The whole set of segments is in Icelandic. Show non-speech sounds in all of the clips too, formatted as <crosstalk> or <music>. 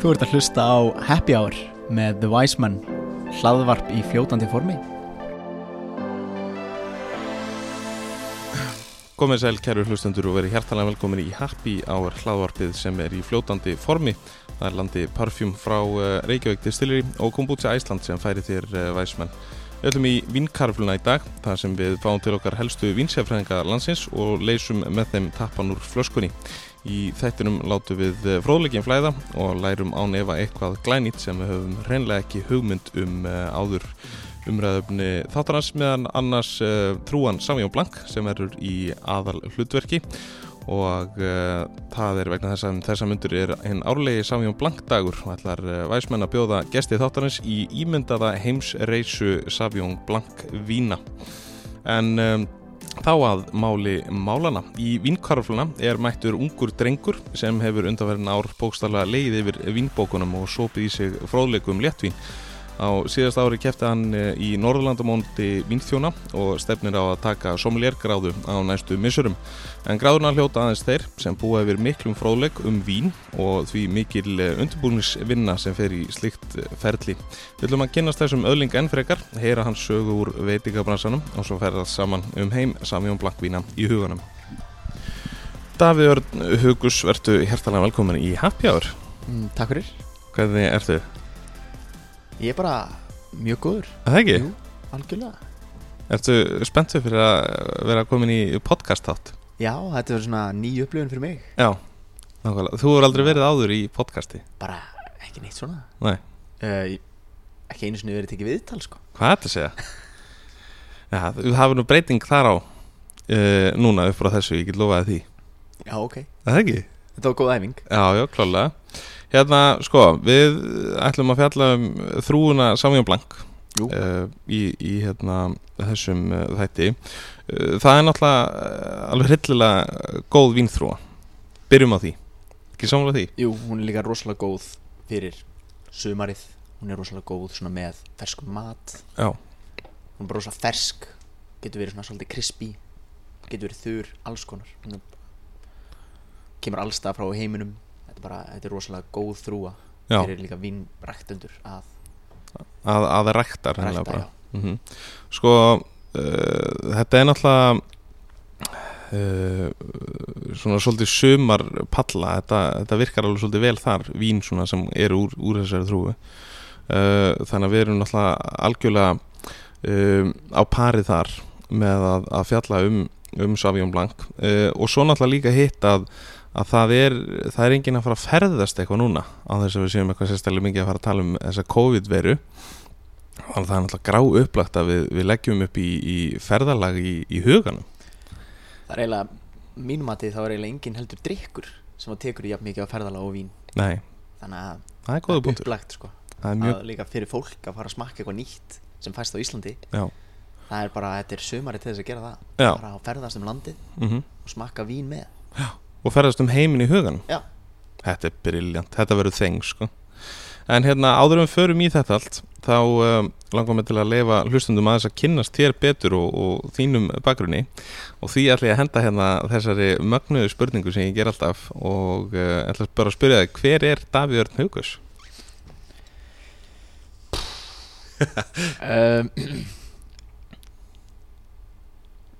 Þú ert að hlusta á Happy Hour með The Wise Man, hlaðvarp í fljótandi formi. Komið sæl kæru hlustendur og verið hjertalega velkomin í Happy Hour hlaðvarpið sem er í fljótandi formi. Það er landi Parfum frá uh, Reykjavík Distillery og Kombucha Æsland sem færi þér uh, væsmenn. Við ætlum í vinkarfluna í dag, þar sem við fáum til okkar helstu vinsjafræðinga landsins og leysum með þeim tappan úr flöskunni. Í þættinum látum við fróðleikin flæða og lærum án efa eitthvað glænýtt sem við höfum reynlega ekki hugmynd um uh, áður umræðöfni þáttarans meðan annars uh, trúan Samjón Blank sem verður í aðal hlutverki og uh, það er vegna þess að þessa myndur er einn árlegi Samjón Blank dagur. Og ætlar uh, væsmenn að bjóða gestið þáttarans í ímyndaða heimsreisu Samjón Blank vína. En um, þá að máli málana í vínkarfluna er mættur ungur drengur sem hefur undanverðin ár bókstarlega leið yfir vínbókunum og sopið í sig fróðleikum léttvín Á síðast ári kæfti hann eh, í Norðurlandamóndi Vínþjóna og stefnir á að taka sommeliergráðu á næstu missurum. En gráðuna hljóta aðeins þeir sem búa yfir miklum fróðleg um vín og því mikil eh, undirbúningsvinna sem fer í slikt eh, ferli. Við ætlum að kynast þessum öðling enn frekar, heyra hans sögu úr veitingabransanum og svo ferðast saman um heim Samjón Blankvína í huganum. Davíð Örn Hugus, verðu hjertalega velkomin í Happy Hour. Mm, takk fyrir. Hvernig ertu? Ég er bara mjög góður. Það ekki? Jú, algjörlega. Ertu spenntu fyrir að vera komin í podcast þátt? Já, þetta er svona ný upplifun fyrir mig. Já, nákvæmlega. Þú hefur aldrei verið áður í podcasti? Bara ekki neitt svona. Nei. Uh, ekki einu sinni verið tekið viðtal, sko. Hvað er þetta að segja? <laughs> Já, þú hafði nú breyting þar á uh, núna upp frá þessu, ég get lofaði því. Já, ok. Er Það ekki? Þetta var góð æfing. Já, já, klálega. Hérna, sko, við ætlum að fjalla um þrúuna Samjón Blank. Uh, í, í hérna, þessum uh, þætti. Uh, það er náttúrulega alveg hryllilega góð vínþrúa. Byrjum á því. Ekki samlega því? Jú, hún er líka rosalega góð fyrir sumarið. Hún er rosalega góð svona með ferskum mat. Já. Hún er bara rosalega fersk. Getur verið svona svolítið crispy. Getur verið þurr, alls konar. Hún kemur allstað frá heiminum. Þetta er bara, þetta er rosalega góð þrúa. Fyrir líka vínræktendur að að, að rækta, já. mm sko uh, þetta er náttúrulega uh, svona svolítið sumar palla þetta, þetta virkar alveg svolítið vel þar vín svona sem eru úr, úr þessari þrúu uh, þannig að við erum náttúrulega algjörlega um, á parið þar með að, að fjalla um, um Savjón Blanc. Uh, og svo náttúrulega líka hitt að að það er, það er enginn að fara að ferðast eitthvað núna á þess að við séum eitthvað sérstaklega mikið að fara að tala um þessa COVID-veru. Þannig að það er náttúrulega grá upplagt að við, við leggjum upp í, í ferðalag í, í huganum. Það er eiginlega, mínum að þá er eiginlega engin heldur drikkur sem að tekur jafn mikið á ferðalega og vín. Nei, Þannig að það er góða punktur. upplagt sko. Það er mjög, að líka fyrir fólk að fara að smakka eitthvað nýtt sem fæst á Íslandi. Já, Það er bara, þetta er sumari til þess að gera það. Já. Bara að ferðast um landið mm og smakka vín með og ferðast um heiminn í huganum Já, Þetta er briljant, þetta verður þeng sko. En hérna áður en við förum í þetta allt þá um, langar mig til að lefa hlustundum aðeins að kynnast þér betur og, og þínum bakgrunni og því ætla ég að henda hérna þessari mögnuðu spurningu sem ég ger alltaf og uh, ætla bara að spyrja þig hver er Davíð Örn Haukus? um,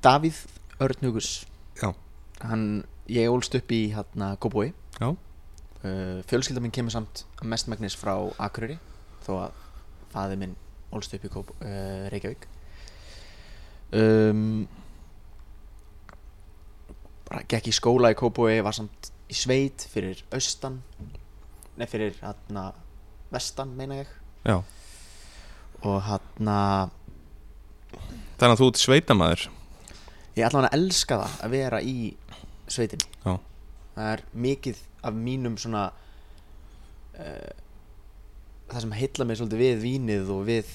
Davíð Örn Hugus Já. Hann, ég ólst upp í hérna Kópói Já. uh, Fjölskylda mín kemur samt mestmagnis frá Akureyri þó að faði minn ólst upp í Kópó, uh, Reykjavík um, bara gekk í skóla í Kópói var samt í sveit fyrir austan nei fyrir hérna vestan meina ég Já. og hérna Þannig að þú ert sveitamæður ég ætla hann að elska það að vera í sveitinni Já. það er mikið af mínum svona uh, það sem heilla mig svolítið við vínið og við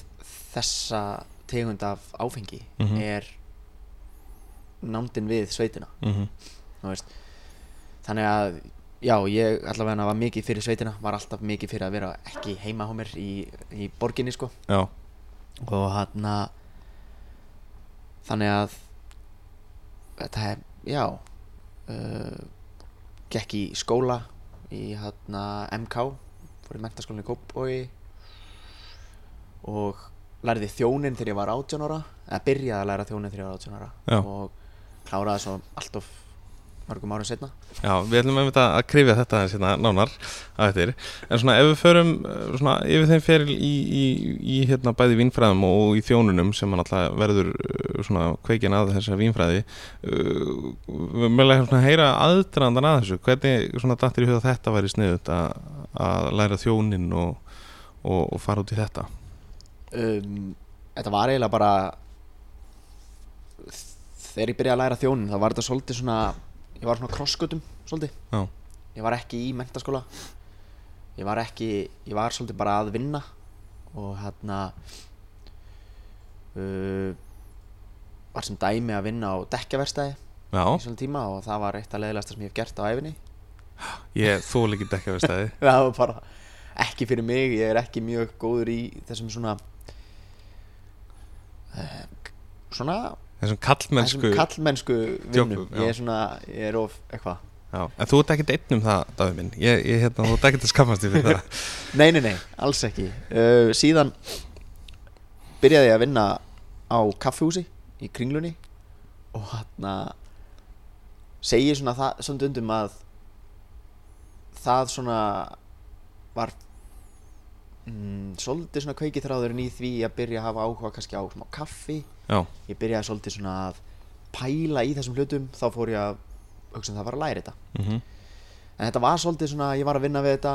þessa tegund af áfengi Mhm. er nándin við sveitina mm -hmm. þannig að já, ég allavega var mikið fyrir sveitina var alltaf mikið fyrir að vera ekki heima á mér í, í borginni sko Já, og hann að þannig að þetta er, já gekk í skóla í hann MK fór í mentaskólinni í Kópói og lærði þjónin þegar ég var 18 ára eða byrjaði að læra þjónin þegar ég var 18 ára Já. og kláraði svo allt of mörgum árum setna Já, við ætlum einmitt að krifja þetta aðeins hérna nánar að þetta er en svona ef við förum uh, svona yfir þeim feril í, í, í hérna bæði vínfræðum og í þjónunum sem hann alltaf verður uh, svona kveikin að þessar vínfræði uh, við mögulega svona heyra aðdrandan að þessu. Hvernig svona dattir í huga þetta væri sniðut að, að læra þjónin og, og, og fara út í þetta? Um, Þetta var eiginlega bara þegar ég byrjaði að læra þjónin þá var þetta svolítið svona ég var svona krossgötum svolítið. Já, ég var ekki í mentaskóla ég var ekki ég var svolítið bara að vinna og hérna uh, var sem dæmi að vinna á dekkjaverstæði já. í svona tíma og það var eitt af leiðilegasta sem ég hef gert á æfinni ég þól ekki dekka við stæði <laughs> það var bara ekki fyrir mig. Ég er ekki mjög góður í þessum svona uh, svona þessum kallmennsku kallmennsku vinnum ég er svona, ég er of eitthvað. En þú ert ekkert einn um það, Davíð minn. Ég, ég, hérna, þú ert ekkert að skammast því fyrir það. <laughs> Nei, nei, nei, alls ekki. Uh, Síðan byrjaði ég að vinna á kaffihúsi í kringlunni og hann segi svona það svona undum að það svona var mm, svolítið svona kveikið þráðurinn í því að byrja að hafa áhuga kannski á smá kaffi. Já, ég byrjaði svolítið svona að pæla í þessum hlutum þá fór ég að hugsa um það að fara að læra þetta. Mhm, en þetta var svolítið svona ég var að vinna við þetta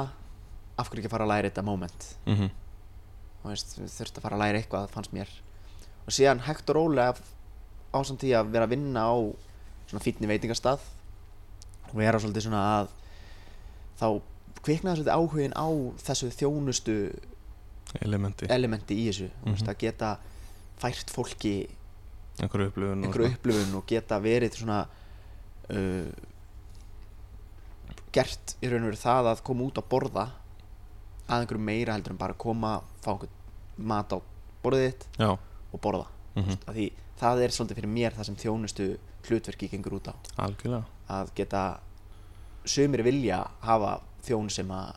af hverju ekki að fara að læra þetta moment? Veist, við þurfti að fara að læra eitthvað fannst mér. Og síðan hægt og rólega ásamt því að vera að vinna á svona fínni veitingastað og vera svolítið svona að þá kviknaði svolítið áhugin á þessu þjónustu Elementi, elementi í þessu. Mm Mhm. að geta fært fólki einhverju upplifun og einhverju svona. upplifun og geta verið svona uh, gert í raun og veru það að koma út að borða að einhverju meira heldur en bara koma fá einhvern mat á borðið þitt Já, og borða. Mhm, af því það er svolítið fyrir mér það sem þjónustu hlutverki gengur út á. Algjörlega. Að geta sumir vilja hafa þjón sem að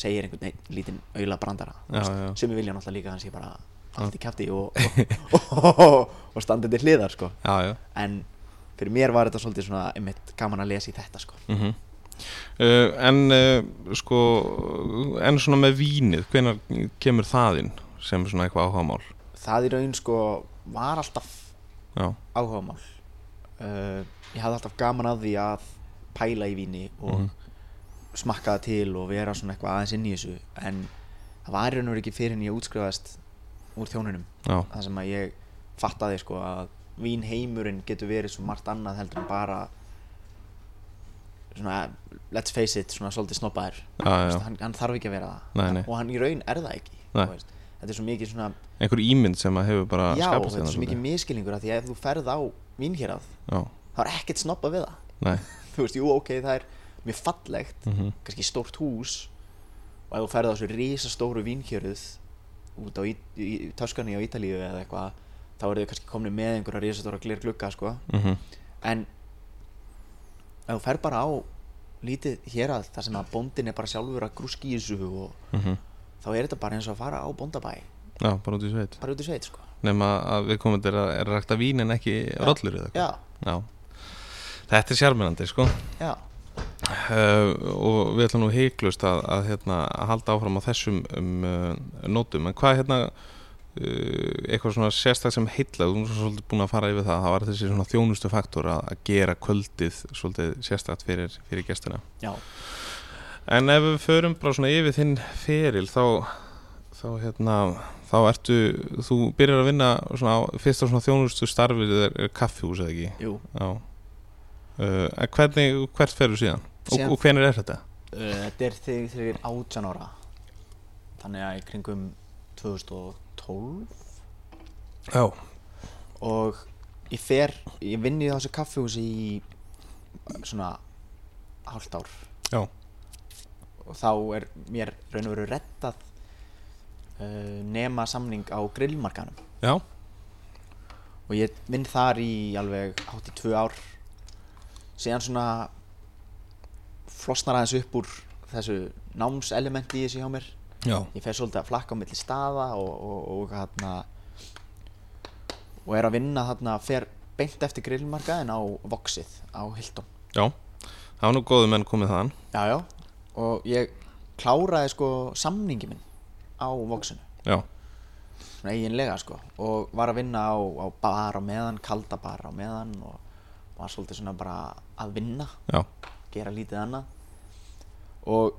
segir einhvern veginn lítinn auðla brandara já. sumir vilja náttúrulega líka kannski bara allt í kæfti <laughs> og, og, og, og standið til hliðar sko. Já, já en fyrir mér var þetta svolítið svona einmitt gaman að lesa í þetta sko. mhm Uh, en uh, sko en svona með vínið hvenær kemur það inn sem svona eitthvað áhugamál það í raun sko var alltaf já, áhugamál uh, ég hafði alltaf gaman að því að pæla í víni og Mhm. Smakka það til og vera svona eitthvað aðeins inn í þessu en það var raun og veru ekki fyrir en ég útskrifaðist úr þjónunum já, það sem að ég fattaði sko að vínheimurinn getur verið svo margt annað heldur en bara svona let's face it svona svolítið já. hann, hann þarf ekki að vera það. Nei, nei. og hann í raun er það ekki þetta er svo mikið svona einhver ímynd sem að hefur bara já, þetta er svo hérna mikið miskilningur að því að ef þú ferð á vínhérað já, þá er ekkert snobba við það. <laughs> Þú veist, jú, ok, það er mjög fallegt mhm, kannski stórt hús og ef þú ferð á þessu risastóru vínhjöruð út á Töskunni á Ítalíu eða eitthvað þá eru þau kannski komni með einhverja risastóra glir glugga sko. mhm, en ef þú ferð bara á lítið hérað þar sem að bóndin er bara sjálfur að grúski í þessu og mhm. þá er þetta bara eins og að fara á bóndabæ. Já, bara út í sveit. Bara út í sveit sko. nema að við komum til að er að rækta vín en ekki rollur eða eitthvað. Já, þetta er sjármennandi sko. Já, Uh, og við ætlum nú heiklust að, að, hérna, að halda áfram á þessum um, uh, nótum. En hvað hérna uh, eitthvað svona sérstak sem heilla þú erum svolítið búin að fara yfir það það var þessi svona þjónustu faktor að, að gera kvöldið svolítið sérstakt fyrir, fyrir gestina. Já. En ef við förum bara svona yfir þinn feril þá þá hérna þá ertu, þú byrjar að vinna svona, á- fyrsta svona þjónustu starfið er, er kaffihús eða ekki? Jú, já. Hvernig, hvert ferur síðan? Og, og hvenær er þetta? uh, þetta er þegar þegar ég er 18 ára. Þannig að í kringum 2012 Já, og ég fer, ég vinn í þessu kaffihúsi í svona hálft ár. Já, og þá er mér raun og veru rettað uh, nema samning á grillmarkanum já, og ég vinn þar í alveg hátt í tvö ár. Síðan svona flosnar aðeins upp úr þessu námselementi í þessu hjá mér. Já, ég fer svolítið að flakka á milli staða og, og, og hérna og er að vinna þarna fer beint eftir grillmarkaðin á Voxið á Hilton. Já. Það var nú góðu menn komið þaðan. Já já. Og ég kláraði sko samningi minn á Voxinu. Já, svona eiginlega sko. Og var að vinna á, á bar á meðan kalda bar á meðan og var svolítið svona bara að vinna. Já, gera lítið annað. Og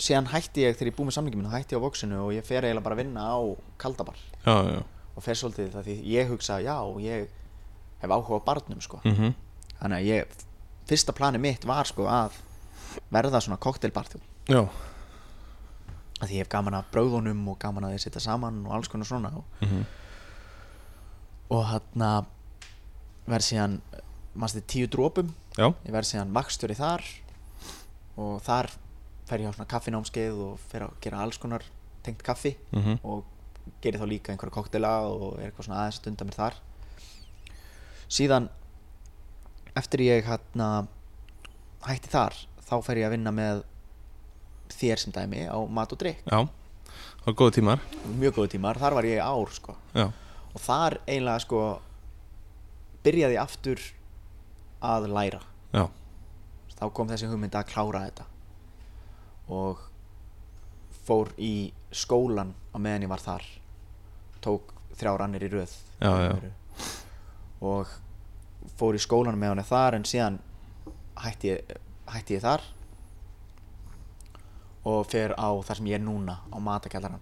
síðan hætti ég þegar ég búið með samningi minn hætti ég á Voxinu og ég fer eiginlega bara að vinna á kalda bar já, já. Og fer svolítið það því ég hugsa já, ég hef áhuga á barnum sko. mm þannig að ég fyrsta plani mitt var sko að verða svona koktelbarþjón Já, að því ég hef gaman að bröðunum og gaman að þið sitja saman og alls konar svona mm og hann að verð síðan mannstu tíu drópum já, ég verð síðan vakstjóri þar og þar fer ég á svona kaffinámskeið og fer að gera alls konar tengt kaffi mm og gerir þá líka einhverja koktela og er eitthvað svona aðeins að stunda mér þar. Síðan eftir ég hérna hætti þar þá fer ég að vinna með þér sem dæmi á mat og drikk já Það var góðu tímar. Mjög góðu tímar, þar var ég í ár sko. Já, og þar eiginlega sko byrjaði ég aftur að læra. Já, þá kom þessi hugmynd að klára þetta. Og fór í skólan á meðan ég var þar. Tók þrjár annir í röð. Já, já. og fór í skólan með hann þar en síðan hætti ég, hætti ég þar. Og fer á þar sem ég er núna á matakjallaran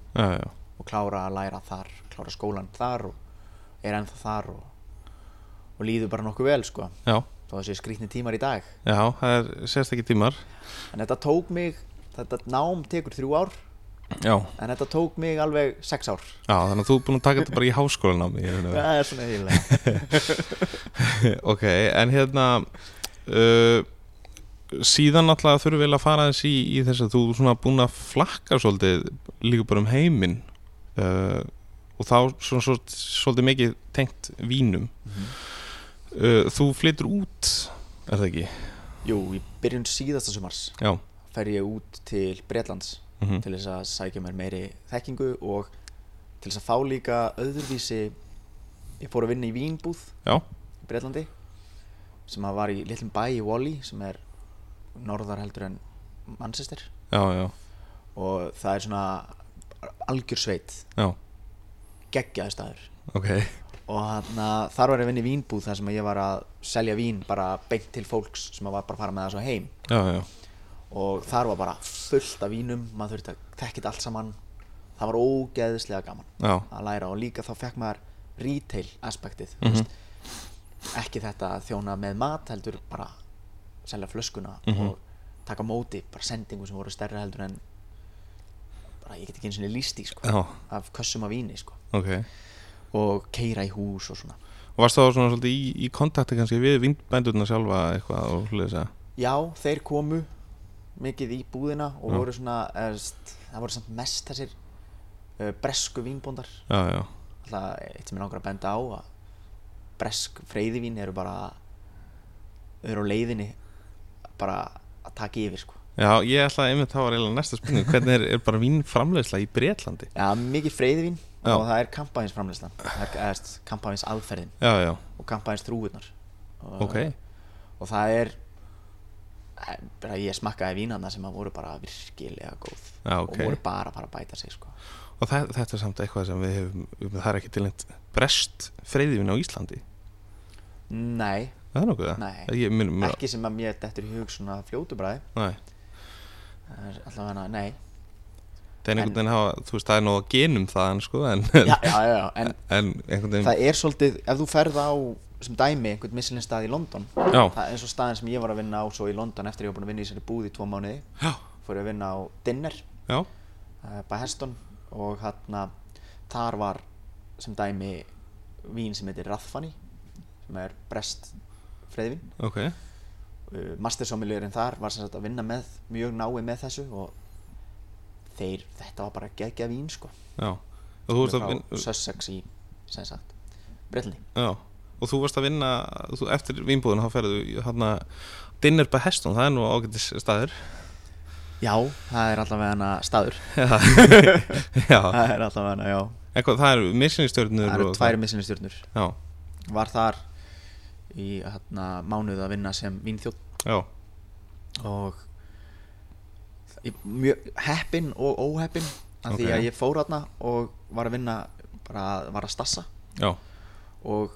og klára að læra þar klára skólan þar og er ennþá þar og, og líður bara nokkuð vel sko. Já, þó þessi skrýtni tímar í dag. Já, það er sérst ekki tímar. En þetta tók mig þetta nám tekur þrjú ár Já, en þetta tók mig alveg sex ár. Já, þannig að þú er búin að taka þetta bara í raun og veru. það er svona eiginlega. <laughs> Ok, en hérna uh, síðan alltaf þurfum við að fara aðeins í, í þess að þú svona búin að flakka svolítið líka bara um heiminn uh, og þá svona, svo, svolítið mikið tengt vínum uh, Þú flytur út, er það ekki? jú, í byrjun síðasta sumars Já, fer ég út til Bretlands mm til þess að sækja mér meiri þekkingu og til þess að fá líka öðruvísi ég fór að vinna í vínbúð já, í Bretlandi sem að var í litlum bæ í Wally sem er norðar heldur en Manchester. Já, já, og það er svona algjör sveit. Geggjaði staður. Ok og þarna, þar var ég að vinna í vínbúð þar sem ég var að selja vín bara beint til fólks sem var bara að fara með það svo heim. Já, já, og þar var bara fullt af vínum maður þurfti að þekkja þetta allt saman. Það var ógeðislega gaman já, að læra og líka þá fekk maður retail aspektið mm ekki þetta að þjóna með mat heldur bara selja flöskuna Mhm. og taka móti bara sendingu sem voru stærri heldur en bara ég get ekki eins og líst í sko, af kössum af víni sko, ok og keira í hús og svona. Og varst þá svona svolítið í, í kontakti kannski við vindbændurna sjálfa eitthvað og hlutis að já, þeir komu mikið í búðina og Já. voru svona eðst, það voru samt mest þessir uh, bresku vínbóndar. Já, já, alltaf eitt sem er langar að benda á að bresk freyðivín eru bara eru á leiðinni bara að taka yfir sko. Já, ég ætla að einmitt það var eiginlega næsta spurning Hvernig er, er bara vínframleiðsla í Bretlandi? Já, mikið freyðivín Já. og það er kampaðins framleyslan það er eðst, kampaðins aðferðin Já, já, og kampaðins þrúurnar og, ok. Og það er eh, bara ég smakkaði vínana sem voru bara virkilega góð. Já, ok. og voru bara að fara að bæta sig sko. Og það, þetta er samt eitthvað sem við hefum, það er ekki tilnænt brest freyðivin á Íslandi. Nei, er? Nei. Ég, minn, minn, ekki sem að mér dettur í hug svona fljótu bræði allavega, nei er einhvern veginn hafa, þú veist, það er nú að genum það sko, en, já, já, já, en en veginn það er svolítið, ef þú ferð á sem dæmi einhvern missilin stað í London það er eins og staðin sem ég var að vinna á svo í London eftir ég var búin að vinna í þessari búð í tvo mánuði fór ég að vinna á Dinner uh, by Heston og hérna þar var sem dæmi vín sem heitir Rathfani sem er brest freyðvin ok. Uh, mastersómilegurinn þar var sem sagt að vinna með mjög náið með þessu og þeir, þetta var bara geggja vín sko. Já, og þú varst að frá vinna Sussex í, sem sagt Bretlandi Já, og þú varst að vinna þú, eftir vínbúðun, þá ferðu hérna Dinner by Heston, það er nú ágætis staður. Já, það er allavega hana staður. <laughs> <laughs> Já, Það er allavega hana, já. Eitthvað, það eru missinistjörnur Það eru tvær missinistjörnur. Var þar í hérna, mánuð að vinna sem vínþjótt já, og mjög heppin og óheppin af því Ok. að ég fór þarna og var að vinna bara var að stassa. Já. Og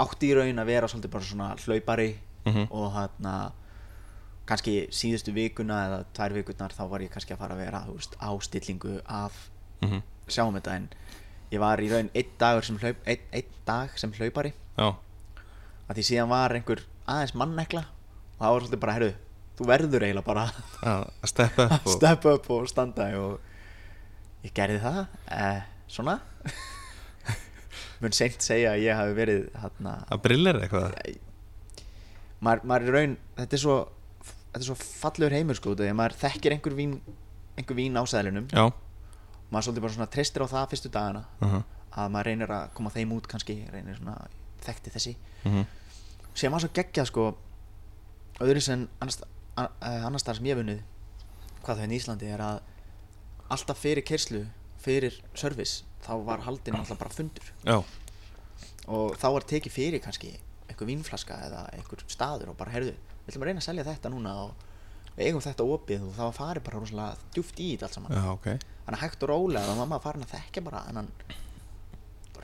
átti í raun að vera svolítið bara svona hlaupari Mhm. og hérna kannski síðustu vikuna eða tvær vikurnar þá var ég kannski að fara að vera veist, á stillingu af mhm, sjáum þetta en ég var í raun einn dagur sem hlaup einn, einn dag sem hlaupari. Já, að því síðan var einhver aðeins mannekla og það var svolítið bara, herru þú verður eiginlega bara að steppa upp <laughs> steppa upp og standa og ég gerði það eh, svona. <laughs> Mun seint segja að ég hafi verið hérna, að brillir eitthvað? Maður, maður raun þetta er svo, þetta er svo fallegur heimur sko þegar maður þekkir einhver vín einhver vín á sæðlinum Já, maður svolítið bara svona treystir á það fyrstu dagana uh að maður reynir að koma þeim út kannski reynir svona, þekkti þessi. -huh. sem var svo geggjað sko öðru sem annars, eh, annars staðar sem ég hef vunnið hvað það er í Íslandi er að alltaf fyrir kerslu fyrir service þá var haldin alltaf bara fundur. Já, og þá var tekið fyrir kannski einhver vínflaska eða einhver staður og bara heyrðu, við ætlum að reyna að selja þetta núna og við eigum þetta opið og var farið bara rosalega djúft í þetta allt saman. Já, ok. Þannig að hægt og rólega þá var maður farin að þekkja bara en hann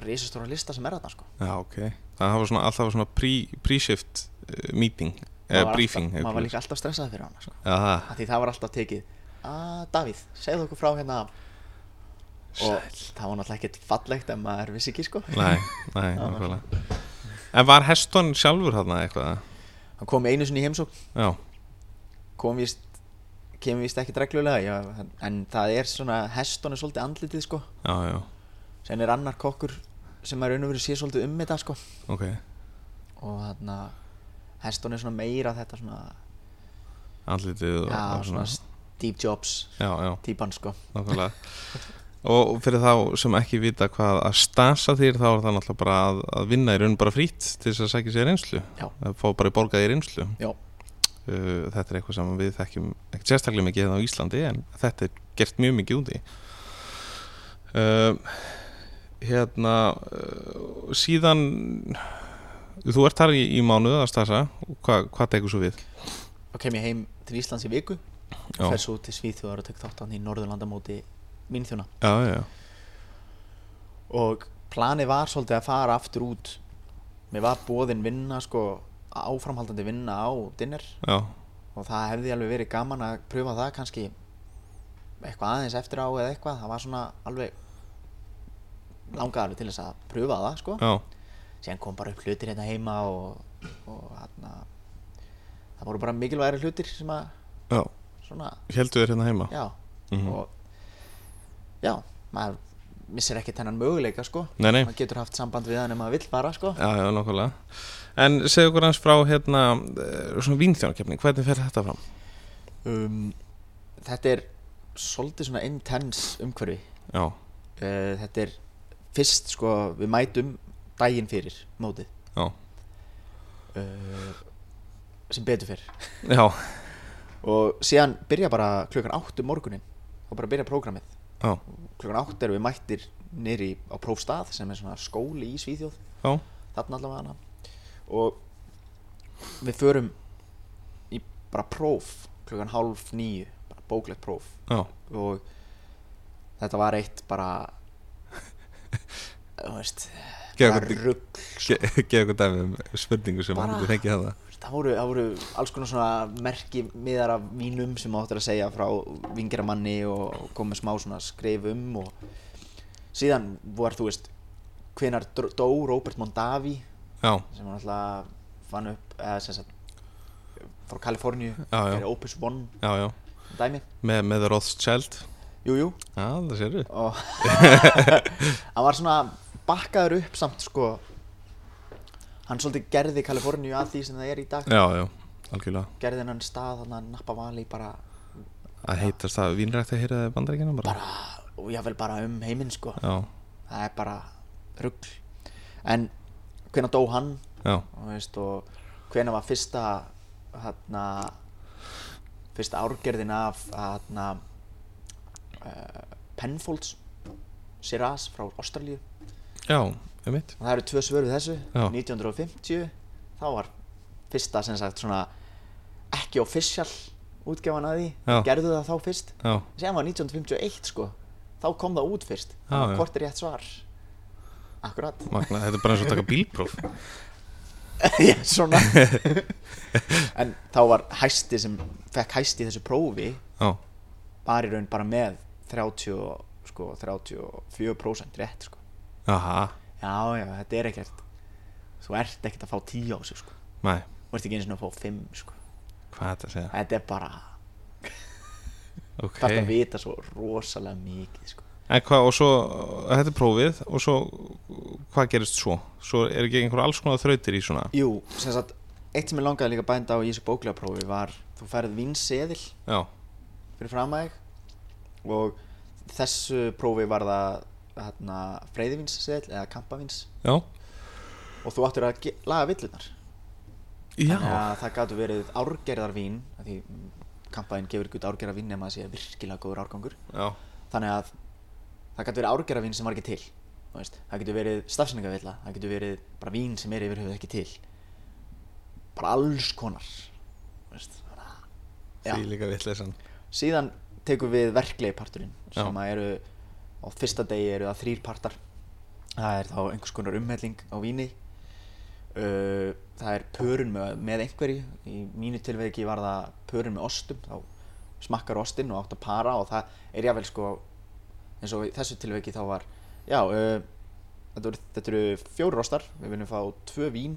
risastóra lista sem er þarna sko. Já, ok. Það var svona, alltaf svona pre- pre-shift uh, meeting Maður briefing alltaf, maður var líka alltaf stressað fyrir hann sko. Það að því það var alltaf tekið að Davíð, segðu okkur frá hérna. Og það var náttúrulega ekkert fallegt ef maður vissi ekki sko. Nei, nei, <laughs> En var Heston sjálfur þarna eitthvað? hann kom einu sinni í heimsókn. Já, kom víst kemur víst ekki reglulega já, en það er svona heston er svolítið andlitið sko. Já, já, sen er annar kokkur sem er raun og verið sé svolítið um þetta sko. Ok. Og þarna heston er svona meira þetta svona Andlitið og, já, og svona Steve Jobs Já, já, típan sko. Og fyrir þá sem ekki vita hvað að stasa þér þá er það náttúrulega bara að, að vinna í raun bara frýtt til þess að sækja sér reynslu. Já. að fá bara í reynslu. Já, uh, Þetta er eitthvað sem við þekkjum ekki sérstaklega mikið hérna á Íslandi en þetta er gert mjög mikið úti. Uh, Hérna uh, síðan þú ert þar í, í mánuð að stasa Hva, hvað tekur svo við? þá kem ég heim til Íslands í viku. Og fer svo til Svíþjóðar og tek þáttan í Norðurlandamóti mínþjóna Já, já, og planið var svolítið að fara aftur út. Mér var bóðin vinna sko áframhaldandi vinna á dinner. Já, og það hefði alveg verið gaman að pröfa það kannski eitthvað aðeins eftir á eða eitthvað. Það var svona alveg langaði alveg til þess að pröfa það sko. Já, síðan kom bara upp hlutir hérna heima og, og hérna það voru bara mikilvægri hlutir sem að já. svona, Heldu þér hérna heima? já. Mhm. og já, maður missir ekki þennan möguleika sko. Nei, nei, maður getur haft samband við hann ef maður vill fara sko. Já, já, nákvæmlega. En segðu okkur hans frá hérna eh, svona vínþjónakefni, hvernig fer þetta fram? um, þetta er svolítið svona intense umhverfi. Já, uh, þetta er fyrst sko við mætum daginn fyrir mótið. Já, uh, sem betur fyrr já, <laughs> og síðan byrja bara klukkan 8 um morgunin og bara byrja prógramið. Já, klukkan 8 erum við mættir nýri á prófstað sem er svona skóli í Svíþjóð. Já, þarna allavega hana. Og við förum í bara próf klukkan hálf nýju bóklegt próf. Já, og þetta var eitt bara <laughs> þú veist Geð bara <laughs> okkur- dæmi um spurningu sem hann getur fengið það það voru, það voru alls konar svona merki miðar af vínum sem áttur að segja frá vingeramanni og, komið smá svona skrif um og síðan var þú veist hvenar dó Robert Mondavi Já, sem hann alltaf fann upp eða sem sagt frá Kaliforníu gerði Opus One. Já, já. Dæmi. Með, með Rothschild. Jú, jú. Já, það sérðu. Og <laughs> hann var svona bakkaður upp samt sko. Hann svolítið gerði Kaliforníu að því sem það er í dag. Já, já, algjörlega. Gerði hennan stað hann að Napa Valley bara, Að heitast það vínrækt að heyra bandaríkina bara? Bara og jáfnvel bara um heiminn sko. Já, það er bara rugl. En hvenær dó hann? Og, veist, og hvenær var fyrsta hérna fyrsta árgerðin af aðna uh, Penfolds Shiraz frá Ástralíu Já, einmitt. Það eru tvö svör við þessu. Já. 1950 þá var fyrsta sem sagt svona ekki official útgefan að því. Já. gerðu það þá fyrst. Já, sem var 1951 sko. Þá kom það út fyrst. Já, já. hvort er rétt svar? Akkurat. Magna, þetta er bara eins og taka <laughs> bílpróf. Já, svona. <laughs> En þá var hæsti sem fekk hæsti þessu prófi Já, var í raun bara með 30, og- sko, 34% rétt sko. Aha, já, já, þetta er ekkert þú ert ekkert að fá 10 á sig sko. þú ert ekki eins og að fá 5 sko. hvað er þetta að segja þetta er bara Ok, þetta að vita svo rosalega mikið sko. en hvað, og svo þetta er prófið, og svo hvað gerist svo? Svo er ekki einhver alls konar þrautir í svona jú, sem sagt eitt sem ég langaði líka bænda á í þessu bóklega prófi var þú færð vinseðil Já, fyrir fram að þig og þessu prófi var það hérna, freyðivinsseðil eða kampavins já, og þú áttur að laga villunar þannig að það gætu verið árgerðarvín því kampaðin gefur ekki út árgerðarvín nema að sé virkilega góður árgangur. Já, þannig að það gætu verið árgerðarvín sem var ekki til það getur verið stafsningavilla það getur verið bara vín sem er yfir höfuð ekki til. Bara alls konar því líka vitleysan. Síðan tekum við verklegi parturinn sem að eru á fyrsta degi eru það þrýr partar. Það er þá einhvers konar umhelling á víni. Uh, það er pörun með, með einhverju. Í mínu tilveiki var það pörun með ostum. Þá smakkar ostinn og átt að para og það er jável sko eins og þessu tilveiki þá var já, uh, þetta, eru, þetta eru fjórir ostar. Við viljum fá tvö vín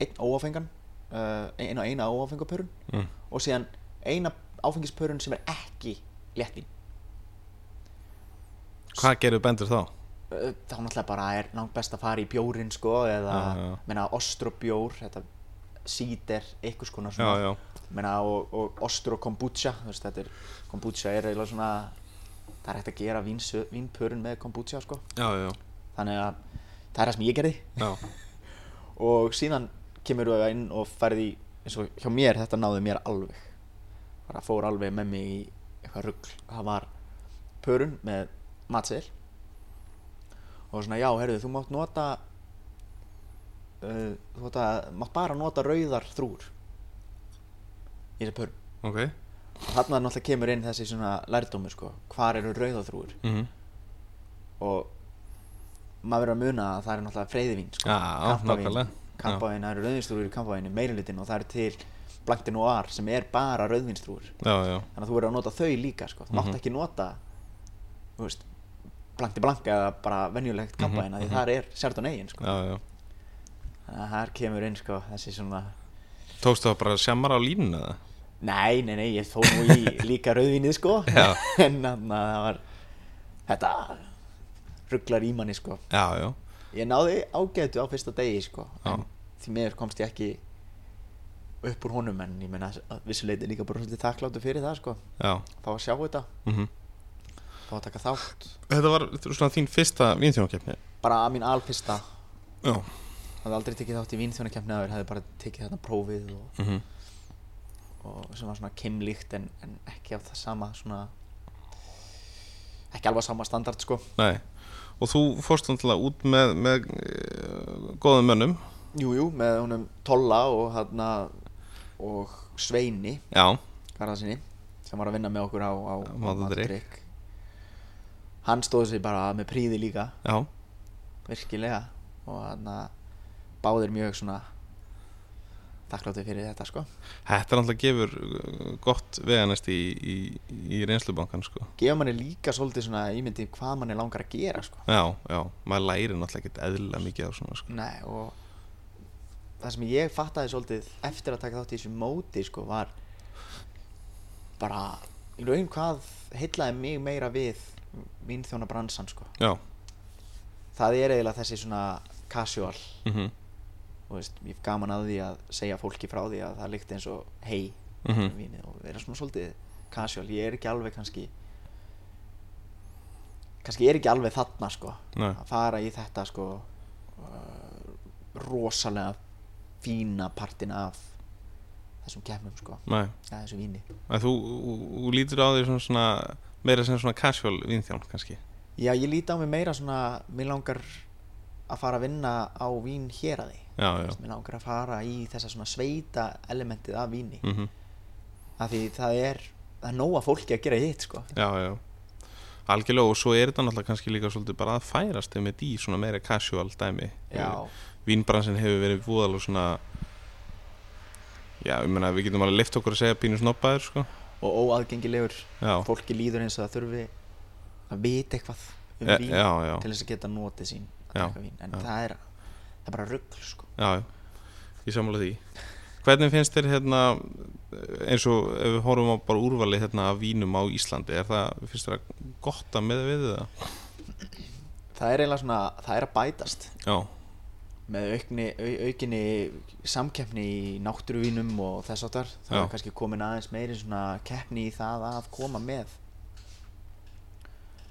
einn óáfengan uh, eina, eina óáfengapörun mm. og síðan eina áfengispörun sem er ekki léttvín Hvað gerðu bendur þá? Þá náttúrulega bara er langt best að fara í bjórin sko eða Já, já. menna ostrobjór þetta síder, konar Já, svona. Já, menna og, og ostro kombucha þú veist, þetta er, kombucha er eiginlega svona það er hægt að gera vínsö, vínpörun með kombucha sko. Já, já, þannig að það er það sem ég gerði. Já, <laughs> og síðan kemur við inn og færði í eins og hjá mér þetta náði mér alveg. Bara fór alveg með mig í eitthvað rugl. Það var pörun með matseðil og svona já, herðu, þú mátt nota uh, þú mátt, að, mátt bara nota rauðar þrúr í þessi pörun ok og þarna náttúrulega kemur inn þessi svona lærdómur sko, hvar eru rauðar þrúr mm og maður verður að muna að það er náttúrulega freyðivín sko. Já, Kampavín. Kampavín, það eru rauðvinstrúur í kampavínu meirilutin og það eru til Blanc de Noir sem er bara rauðvinstrúur þannig að þú verður að nota þau líka sko. þú mátt Mhm. ekki nota veist, Blanc de Blanc eða bara venjulegt kampavín mm mhm. því þar er Chardonnay sko. já, já. Þannig að þar kemur inn sko, þessi svona Tókstu það bara sjammar á línuna eða? nei, nei, nei, ég fór nú í <laughs> líka rauðvinnið sko. <laughs> En þannig að það var þetta rugglar í manni sko. Já, já, Ég náði ágætu á fyrsta degi sko Já. en því meður komst ég ekki upp úr honum en ég meina að vissuleiti líka bara svolítið þakkláttu fyrir það sko. Já. Fá að sjá þetta, mm fá að taka þátt. Þetta var svona þín fyrsta vínþjónakefni bara mín alfyrsta. Já. Hafði aldrei tekið þátt í vínþjónakefni aður hefði bara tekið þarna prófið og, mm og sem var svona kimlíkt en, en ekki á það sama svona ekki alveg sama standard sko. Nei. Og þú fórst náttúrulega út með, með uh, góðum mönnum. Jújú, jú, með honum Tolla og hérna og Sveini Já, Garðarsinni sem var að vinna með okkur á, á, á Mat og drykk. drykk. Hann stóð sér bara með príði líka. Já, virkilega. Og hann báðir mjög svona þakklátið fyrir þetta sko. Þetta er náttúrulega gefur uh, gott veganest í, í, í reynslubankan sko. Gefa manni líka svolítið svona ímyndi hvað manni langar að gera sko. Já, já, maður læri náttúrulega ekkert eðlilega mikið á svona sko. Nei, og það sem ég fattaði svolítið eftir að taka þátt í þessu móti sko var bara í raun hvað heillaði mig meira við vínþjóna bransan sko. Já, það er eiginlega þessi svona casual. Mhm, þú veist, ég hef gaman að því að segja fólki frá því að það líkt eins og hei Mhm. vínið og vera svona svolítið casual, ég er ekki alveg kannski kannski ég er ekki alveg þarna sko Nei. að fara í þetta sko uh, rosalega fína partin af þessum keppnum sko, Nei, að þú, þú, þú lítur á því svona, svona meira sem svona casual vínþjón kannski. Já, ég líti á mig meira svona mér langar að fara að vinna á vín hér að því mér langar að fara í þessa svona sveita elementið af víni. Mhm. Af því það er það er nóga fólki að gera hitt sko. Já, já. Algjörlega og svo er þetta náttúrulega kannski líka svolítið bara að færast með í svona meira casual dæmi. Já, Vínbransin hefur verið voðalega svona Já, ég meina við getum alveg lift okkur að segja pínu snobbaður sko og óaðgengilegur. Já, fólki líður eins og það þurfi að vita eitthvað um e, vín já, til þess að geta notið sín vín. En það er það er bara rugl sko. Já, Ég sammála því. Hvernig finnst þér hérna eins og ef við horfum á bara úrvali hérna af vínum á Íslandi er það, finnst þér það gott að með við það? það er eiginlega svona, það er að bætast. Já, með aukni, au, aukinni samkeppni í náttúruvínum og þess áttar Já. er kannski komin aðeins meiri svona keppni í það að koma með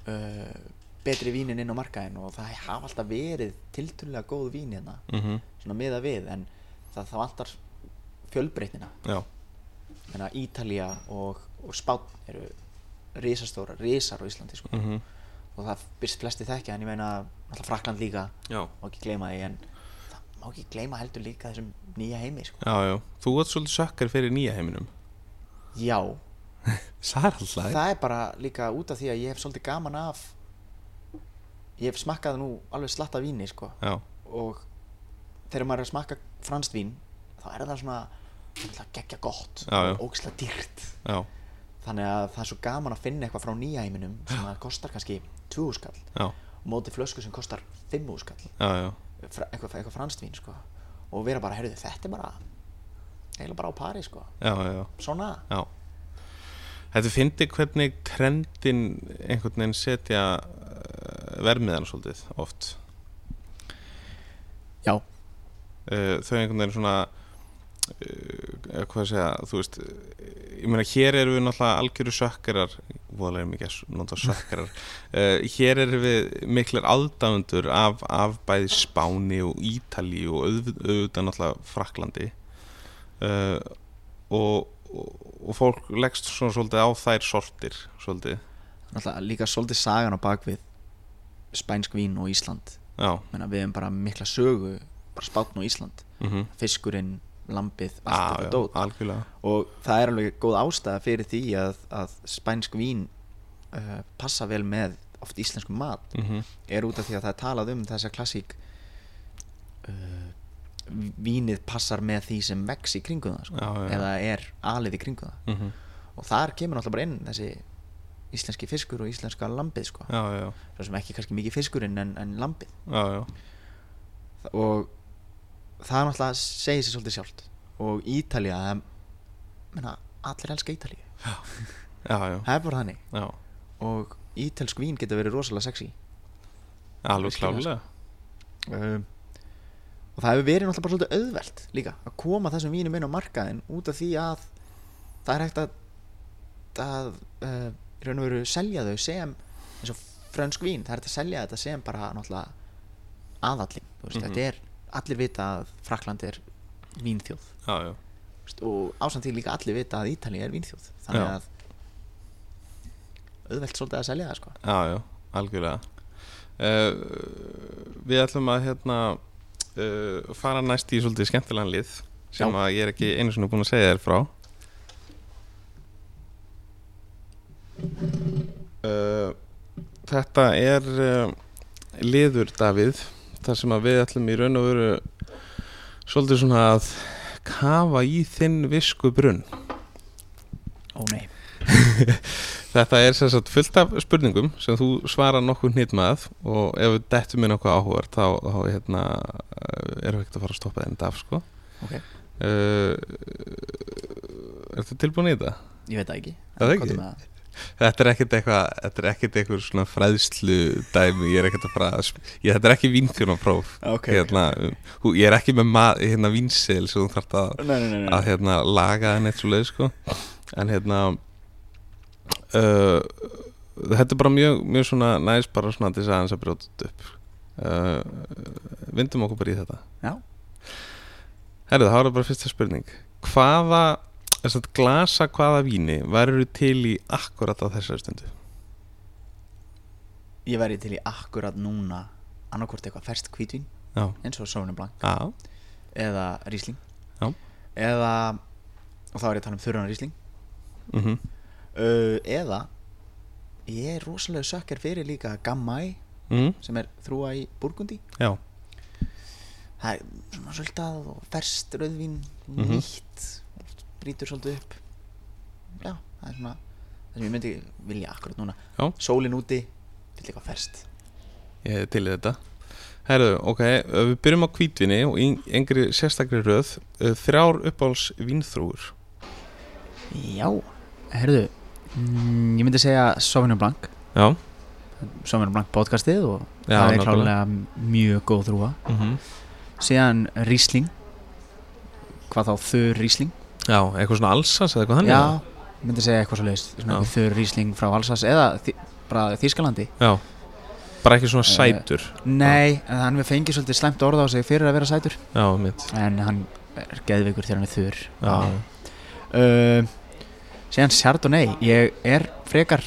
uh, betri vínin inn á markaðin og það hafa alltaf verið tilturlega góð vín hérna mhm, svona miða við en það þá alltaf fjölbreytnina. Já, þannig að Ítalía og, og Spán eru risastóra, risar á Íslandi sko. mhm, og það byrst flesti þekkja en ég meina alltaf Frakland líka já. má ekki gleyma því en má ekki gleyma heldur líka þessum nýja heimi sko. Já, já, þú ert svolítið sökkar fyrir nýja heiminum. Já, <laughs> Það er bara líka út af því að ég hef svolítið gaman af ég hef smakkað nú alveg slatta víni sko. Og þegar maður er að smakka franskt vín þá er það svona það geggja gott Já, og ógislega dýrt. Já, þannig að það er svo gaman að finna eitthvað frá nýja heiminum sem kostar kannski 20 skall móti flösku sem kostar 5 skall. Já, já, eitthvað, eitthvað franskt vín sko. og vera bara, heyrðu, þetta er bara eiginlega bara á pari sko. já, já, svona, já. Þetta fyndi hvernig trendin einhvern veginn setja uh, vermiðan svolítið oft já, uh, þau einhvern veginn svona uh, hvað að segja þú veist, uh, ég meina hér erum við náttúrulega algjöru sökkarar voðalega mikið nota sökkarar uh, <laughs> hér erum við miklar aðdáðundur af, af bæði Spáni og Ítali og auð, auðvitað náttúrulega Fraklandi uh, og, og, og fólk leggst svona svolítið á þær sortir svolítið, náttúrulega líka svolítið sagan á bakvið spænsk vín og Ísland. Menna, við hefum bara mikla sögu bara spátn og Ísland. Mm fiskurinn, lambið, allt þetta dót. algjörlega. Og það er alveg góð ástæða fyrir því að, að spænsk vín uh, passa vel með oft íslensku mat. Mm er út af því að það er talað um þessa klassík uh, vínið passar með því sem vex í kringum það sko, eða er alið í kringum það. -hmm. og þar kemur náttúrulega bara inn þessi íslenski fiskur og íslenska lambið sko. já, já, svo sem ekki kannski mikið fiskurinn en, en lambið. Já, já, og það er náttúrulega segir sér svolítið sjálft. Og menna, allir elska Ítalíu. Já, já, það er bara þannig. Já. og ítalsk vín getur verið rosalega sexy. Alveg klálega um, og það hefur verið náttúrulega bara svolítið auðvelt líka að koma þessum vínum inn á markaðin út af því að það er hægt að að uh, í raun og veru selja þau sem eins og frönsk vín, það er hægt að selja þetta sem bara náttúrulega aðallin veist, Mhm. þetta er, allir vita að Frakland er vínþjóð. Já, já, og ásamt því líka allir vita að Ítali er vínþjóð. Þannig Já. að auðvelt svolítið að selja það sko. Já, já, algjörlega. Uh, Við ætlum að hérna uh, fara næst í svolítið skemmtilegan lið sem að ég er ekki einu svona búin að segja þér frá. Uh, Þetta er liður Davíð þar sem að við ætlum í raun og veru svolítið svona að kafa í þinn visku brunn Ó nei <laughs> Þetta er sagt fullt af spurningum sem þú svarar nokkuð hnýtt með og ef við dettum með nokkuð áhugar þá, þá hérna, eh, erum við ekkert að fara að stoppa þenni af sko. Ok, uh, Ertu tilbúin í þetta? ég veit ekki Það En ekki? Þetta er ekkert eitthvað þetta er ekkert eitthvað svona fræðslu dæmi, ég er ekkert að fara þetta er ekki vínþjónapróf Ok, hérna, hú- ég er ekki með ma- hérna vínsel sem þú þarft að Nei, nei, nei, að hérna laga henni eitt svo leið sko. En hérna uh, þetta er bara mjög, mjög svona næst bara svona til þess að hans að brjóta þetta upp. Uh, vindum okkur bara í þetta. Já. Herðu, það var bara fyrsta spurning. Hvaða þess að glasa hvaða víni verður til í akkurat á þessari stundu? Ég væri til í akkurat núna annarkvort eitthvað ferst hvítvín já, eins og Sauvignon Blanc. Já, eða Riesling. Já. eða og þá er ég að tala um þurran Riesling. Mhm. Uh, eða ég er rosalega sökkar fyrir líka Gammai mm, sem er þrúa í Burgundi. Já, það er svona svolítið og ferst rauðvín Mhm. nýtt brýtur svolítið upp. Já, það er svona það sem ég myndi vilja akkurat núna. Já. sólin úti, til eitthvað ferst ég er til í þetta. Herðu, ok, uh, við byrjum á hvítvinni og í engri sérstakri röð uh, þrjár uppáls vínþrúur já, herðu mm, ég myndi segja Sauvignon Blanc. Já, Sauvignon Blanc podcastið og Já, það er nákvæmlega. klálega mjög góð þrúa mm síðan Riesling. Hvað þá þur Riesling já, eitthvað svona alsas eða eitthvað þannig já, ég myndi segja eitthvað svo leiðist Já. þur Riesling frá Alsace eða þi, bara Þískalandi Já, bara ekki svona Eh, sætur. nei, en hann við fengið svolítið slæmt orð á sig fyrir að vera sætur. Já, mitt en hann er geðveikur þegar hann er þur Já, uh, síðan Chardonnay. Ég er frekar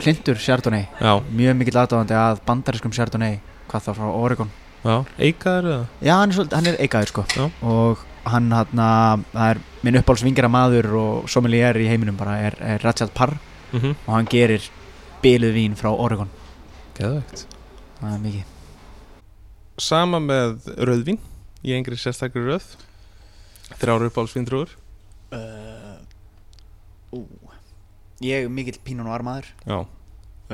hlindur já, mjög mikill aðdáðandi að bandariskum Chardonnay hvað þá frá Oregon. Já, eikaður eða? já, hann er, hann er eikaður sko. Já. og hann hann það er minn uppáhaldsvingjara maður og sommelier í heiminum bara er, er Rajat Parr. Mm -hmm. og hann gerir biluð vín frá Oregon. Geðvægt það er mikið. Sama með rauðvín í engri sérstakri röð. Þrjár uppáls vínþrúur uh, ég er mikill pínun og armaður Já,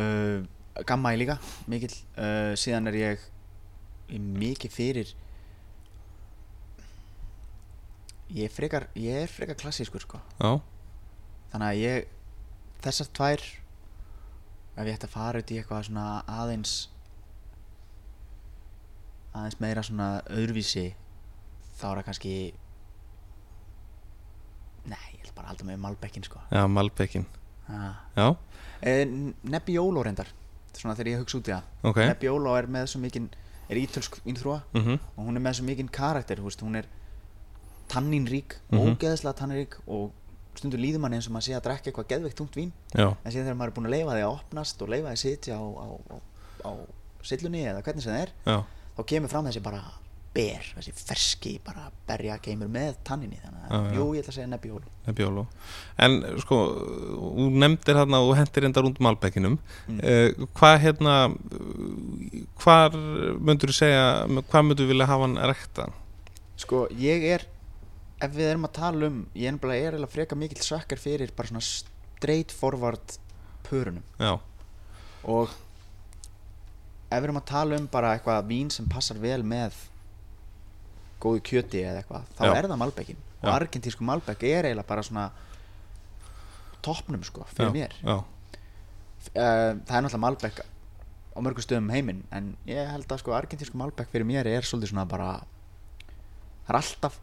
uh, gamma ég líka mikill. Uh, síðan er ég mikið fyrir ég er frekar ég er frekar klassískur sko. Já, þannig að ég þessar tvær ef ég ætti að fara út í eitthvað svona aðeins aðeins meira svona öðruvísi þá er það kannski nei, ég ætla bara að halda mig með Malbekkin sko. Já, Malbekin ah. Já, eh, Nebbiolo reyndar svona þegar ég hugsa út í það. Ok. Nebbiolo er með svo mikinn er ítölsk vínþrúa mm og hún er með svo mikinn karakter þú veist, hún er tanninrík Mhm. ógeðslega tanninrík og stundur líður manni eins og maður sé að drekka eitthvað geðveikt tungt vín Já, en síðan þegar maður er búinn að leifa því að opnast og leifa því að sitja á, á, á, á sillunni eða hvernig sem það er já, þá kemur fram þessi bara ber þessi ferski bara berja geimur með tanninni þannig að já. jú ég ætla að segja nebbiólu Nebbiolo En sko, þú nefndir hérna og hendir enda rúnd Malbekinum Mm. uh, Hvað hérna Hvar myndur þú segja Hvað myndur þú vilja hafa hann rekta? sko ég er ef við erum að tala um ég er nefnilega freka mikill svekkar fyrir bara svona straight forward pörunum. Já, og ef við erum að tala um bara eitthvað vín sem passar vel með góðu kjöti eða eitthvað þá Já. er það Malbeckin og argentísku Malbec er eiginlega bara svona toppnum sko fyrir mér. Já, uh, það er náttúrulega Malbec á mörgum stöðum um heiminn en ég held að sko argentísku Malbec fyrir mér er svolítið svona bara það er alltaf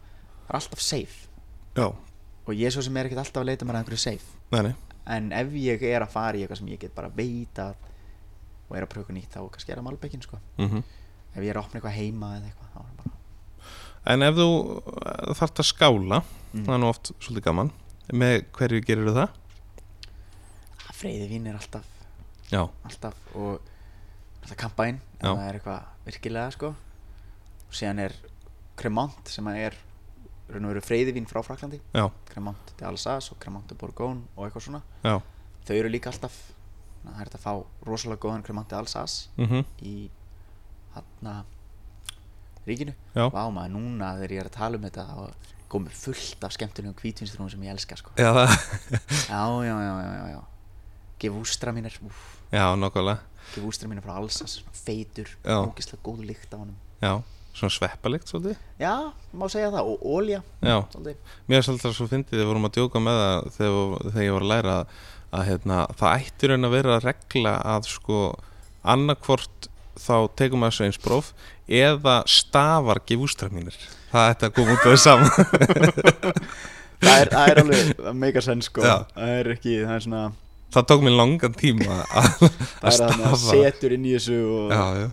er alltaf safe. Já, og ég svo sem er ekkert alltaf að leita mér að einhverju safe. Nei, nei. En ef ég er að fara í eitthvað sem ég get bara veita og er að pröfa nýtt þá kannski er það Malbeckin sko. Mm ef ég er að opna eitthvað heima eitthvað bara En ef þú þarft að skála Mm. Það er nú oft svolítið gaman Með hverju gerir það? freyði vín er alltaf. Já, alltaf og alltaf Já. það er eitthvað virkilega sko. Og síðan er Cremant sem að er raun og veru freyði vín frá Fraklandi já, Cremant de Alsace og Cremant de Bourgogne og eitthvað svona. Já. Þau eru líka alltaf það er hægt að fá rosalega góðan Cremant de Alsace mm í hann ríkinu. Já, Vá maður, núna þegar ég er að tala um þetta þá komur fullt af skemmtunum hvítvinstrúum sem ég elska sko. já, Já, já, já, já, já, já Gefústra mínir, úf, já, nokkulega gefústra mínir frá svona feitur, ógislega góð lykt af honum. Já, svona sveppalikt svolítið. Já, má segja það, og ólja mér er svolítið svo fyndið við vorum að djóka með það þegar, þegar ég var að læra að, að hérna, það ætti raun að vera að regla að sko annarkvort þá tegum maður þessu eins próf eða stafar gefústra mínir það ætti að koma út af því saman <laughs> það, er, það er alveg mega senn sko. Já. Það er ekki, það er svona það tók mér langan tíma að, Það að er að stafa. setur inn í þessu og já, já.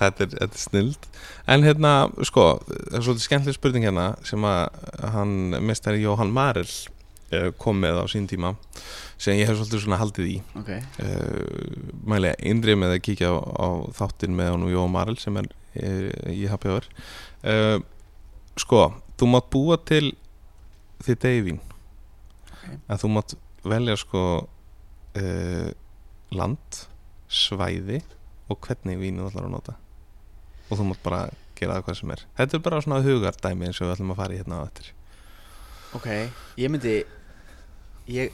Þetta er, er snild. En hérna, sko, það er svolítið skemmtileg spurning hérna sem að hann, mestari Jóhann Marel eh, kom með á sín tíma sem ég hef svolítið svona haldið í. Ok. Uh, mæli innrið með að kíkja á, á þáttinn með hann og Jóhann Marel sem er uh, í hour. Uh, Sko, þú mátt búa til þitt eigin Ok. að þú mátt velja sko uh, land, svæði og hvernig vínu þú ætlar að nota og þú mátt bara gera það hvað sem er. Þetta er bara svona hugardæmi eins og við ætlum að fara í hérna á eftir. Ok, ég myndi Ég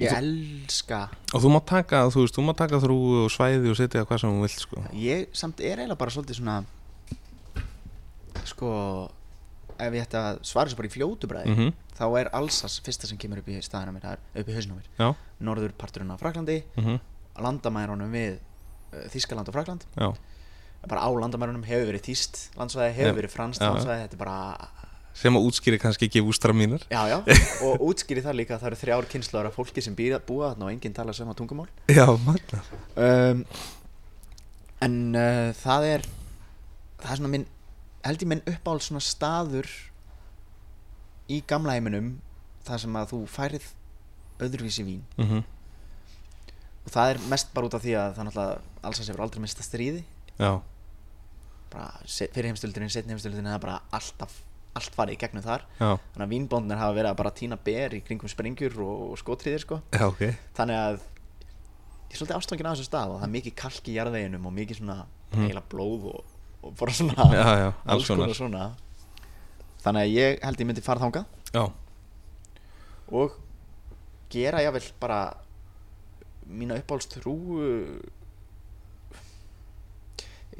Ég Þú- elska og þú mátt taka, þú veist, þú mátt taka þrú og svæði og setja hvað sem þú vilt sko. Ég samt er eiginlega bara svolítið svona Sko Ef ég ætti að svara þessu bara í fljótu bræði mm Þá er Alsas fyrsta sem kemur upp í staðina mér Það er upp í hausnum mér. Já. Norður parturinn á Fraklandi -hmm. Landamærunum við uh, Þískaland og Frakland já, Bara á landamærunum hefur verið þýst landsvæði Hefur verið franskt landsvæði Þetta er bara sem að útskýri kannski ekki ústra mínar. Já, já, <laughs> og útskýri það líka að það eru þrjár kynnslóðar af fólki sem býra, búa þarna og enginn tala sama tungumál. Já, magna. Um, En uh, það er það er svona minn held ég minn uppáhald svona staður í gamla heiminum þar sem að þú færið öðruvísi vín. Mm -hmm. og það er mest bara út af því að það náttúrulega alls að sér aldrei mista stríði. Já, fyrir heimstöldurinn, setni heimstöldurinn það er bara alltaf, allt farið í gegnum þar. Já, þannig að vínbóndnir hafa verið að bara tína ber í kringum sprengjur og, og skotriðir sko. Já, ok. Þannig að ég er svolítið ástofangin á þessu stað og það er mikið kalk í jarðveginum og mikið svona Mhm. heila blóð og, og bara svona já, alls <laughs> konar svona. Þannig að ég held ég myndi fara þangað. Já, og gera jável bara mína uppáhalds trú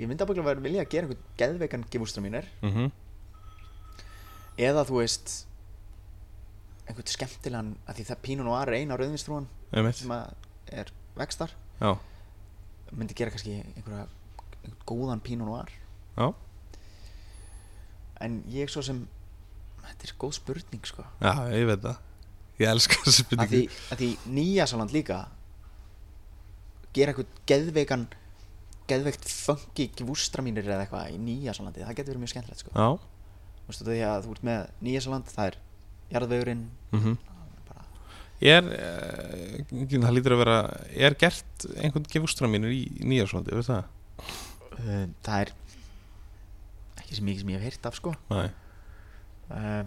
ég myndi að vera vilja að gera einhvern geðveikan gefústra mínir. Mm eða þú veist einhvern skemmtilegan að því það pínun og aðra eina rauðvinstrúan einmitt. sem að er vextar já, myndi gera kannski einhverja einhvern góðan pínun og aðra já, en ég svo sem þetta er góð spurning sko. Já, ég veit það. Ég elska þessi að spurningu. því, að því Nýjasaland líka gera eitthvað geðveikan geðveikt funky gvústra mínir eða eitthvað í Nýjasalandi það getur verið mjög skemmtilegt sko. Já, Þú veist því að þú ert með Nýjasaland það er jarðvegurinn. Mhm. Bara, Er, uh, það lítur að vera er gert einhvern gefustra mínur í nýjarsvöldi, veist það? uh, það er ekki sem mikið sem ég hef heyrt af sko. Nei, uh,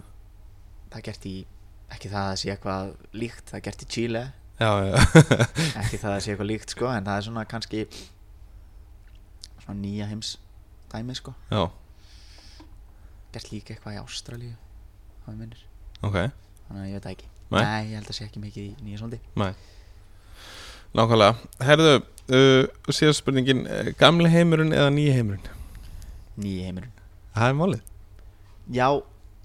það er gert í ekki það að sé eitthvað líkt það er gert í Chile. Já, já. Ekki það að sé eitthvað líkt sko en það er svona kannski svona nýja heims dæmi sko. Já, gert líka eitthvað í Ástralíu það er minnir. Ok, þannig að ég veit það ekki. Nei. Nei, ég held að sé ekki mikið í nýja svondi nei. Nákvæmlega, herðu uh, síðast spurningin, uh, gamli heimurinn eða nýji heimurinn? nýja heimurinn. Það er málið. Já,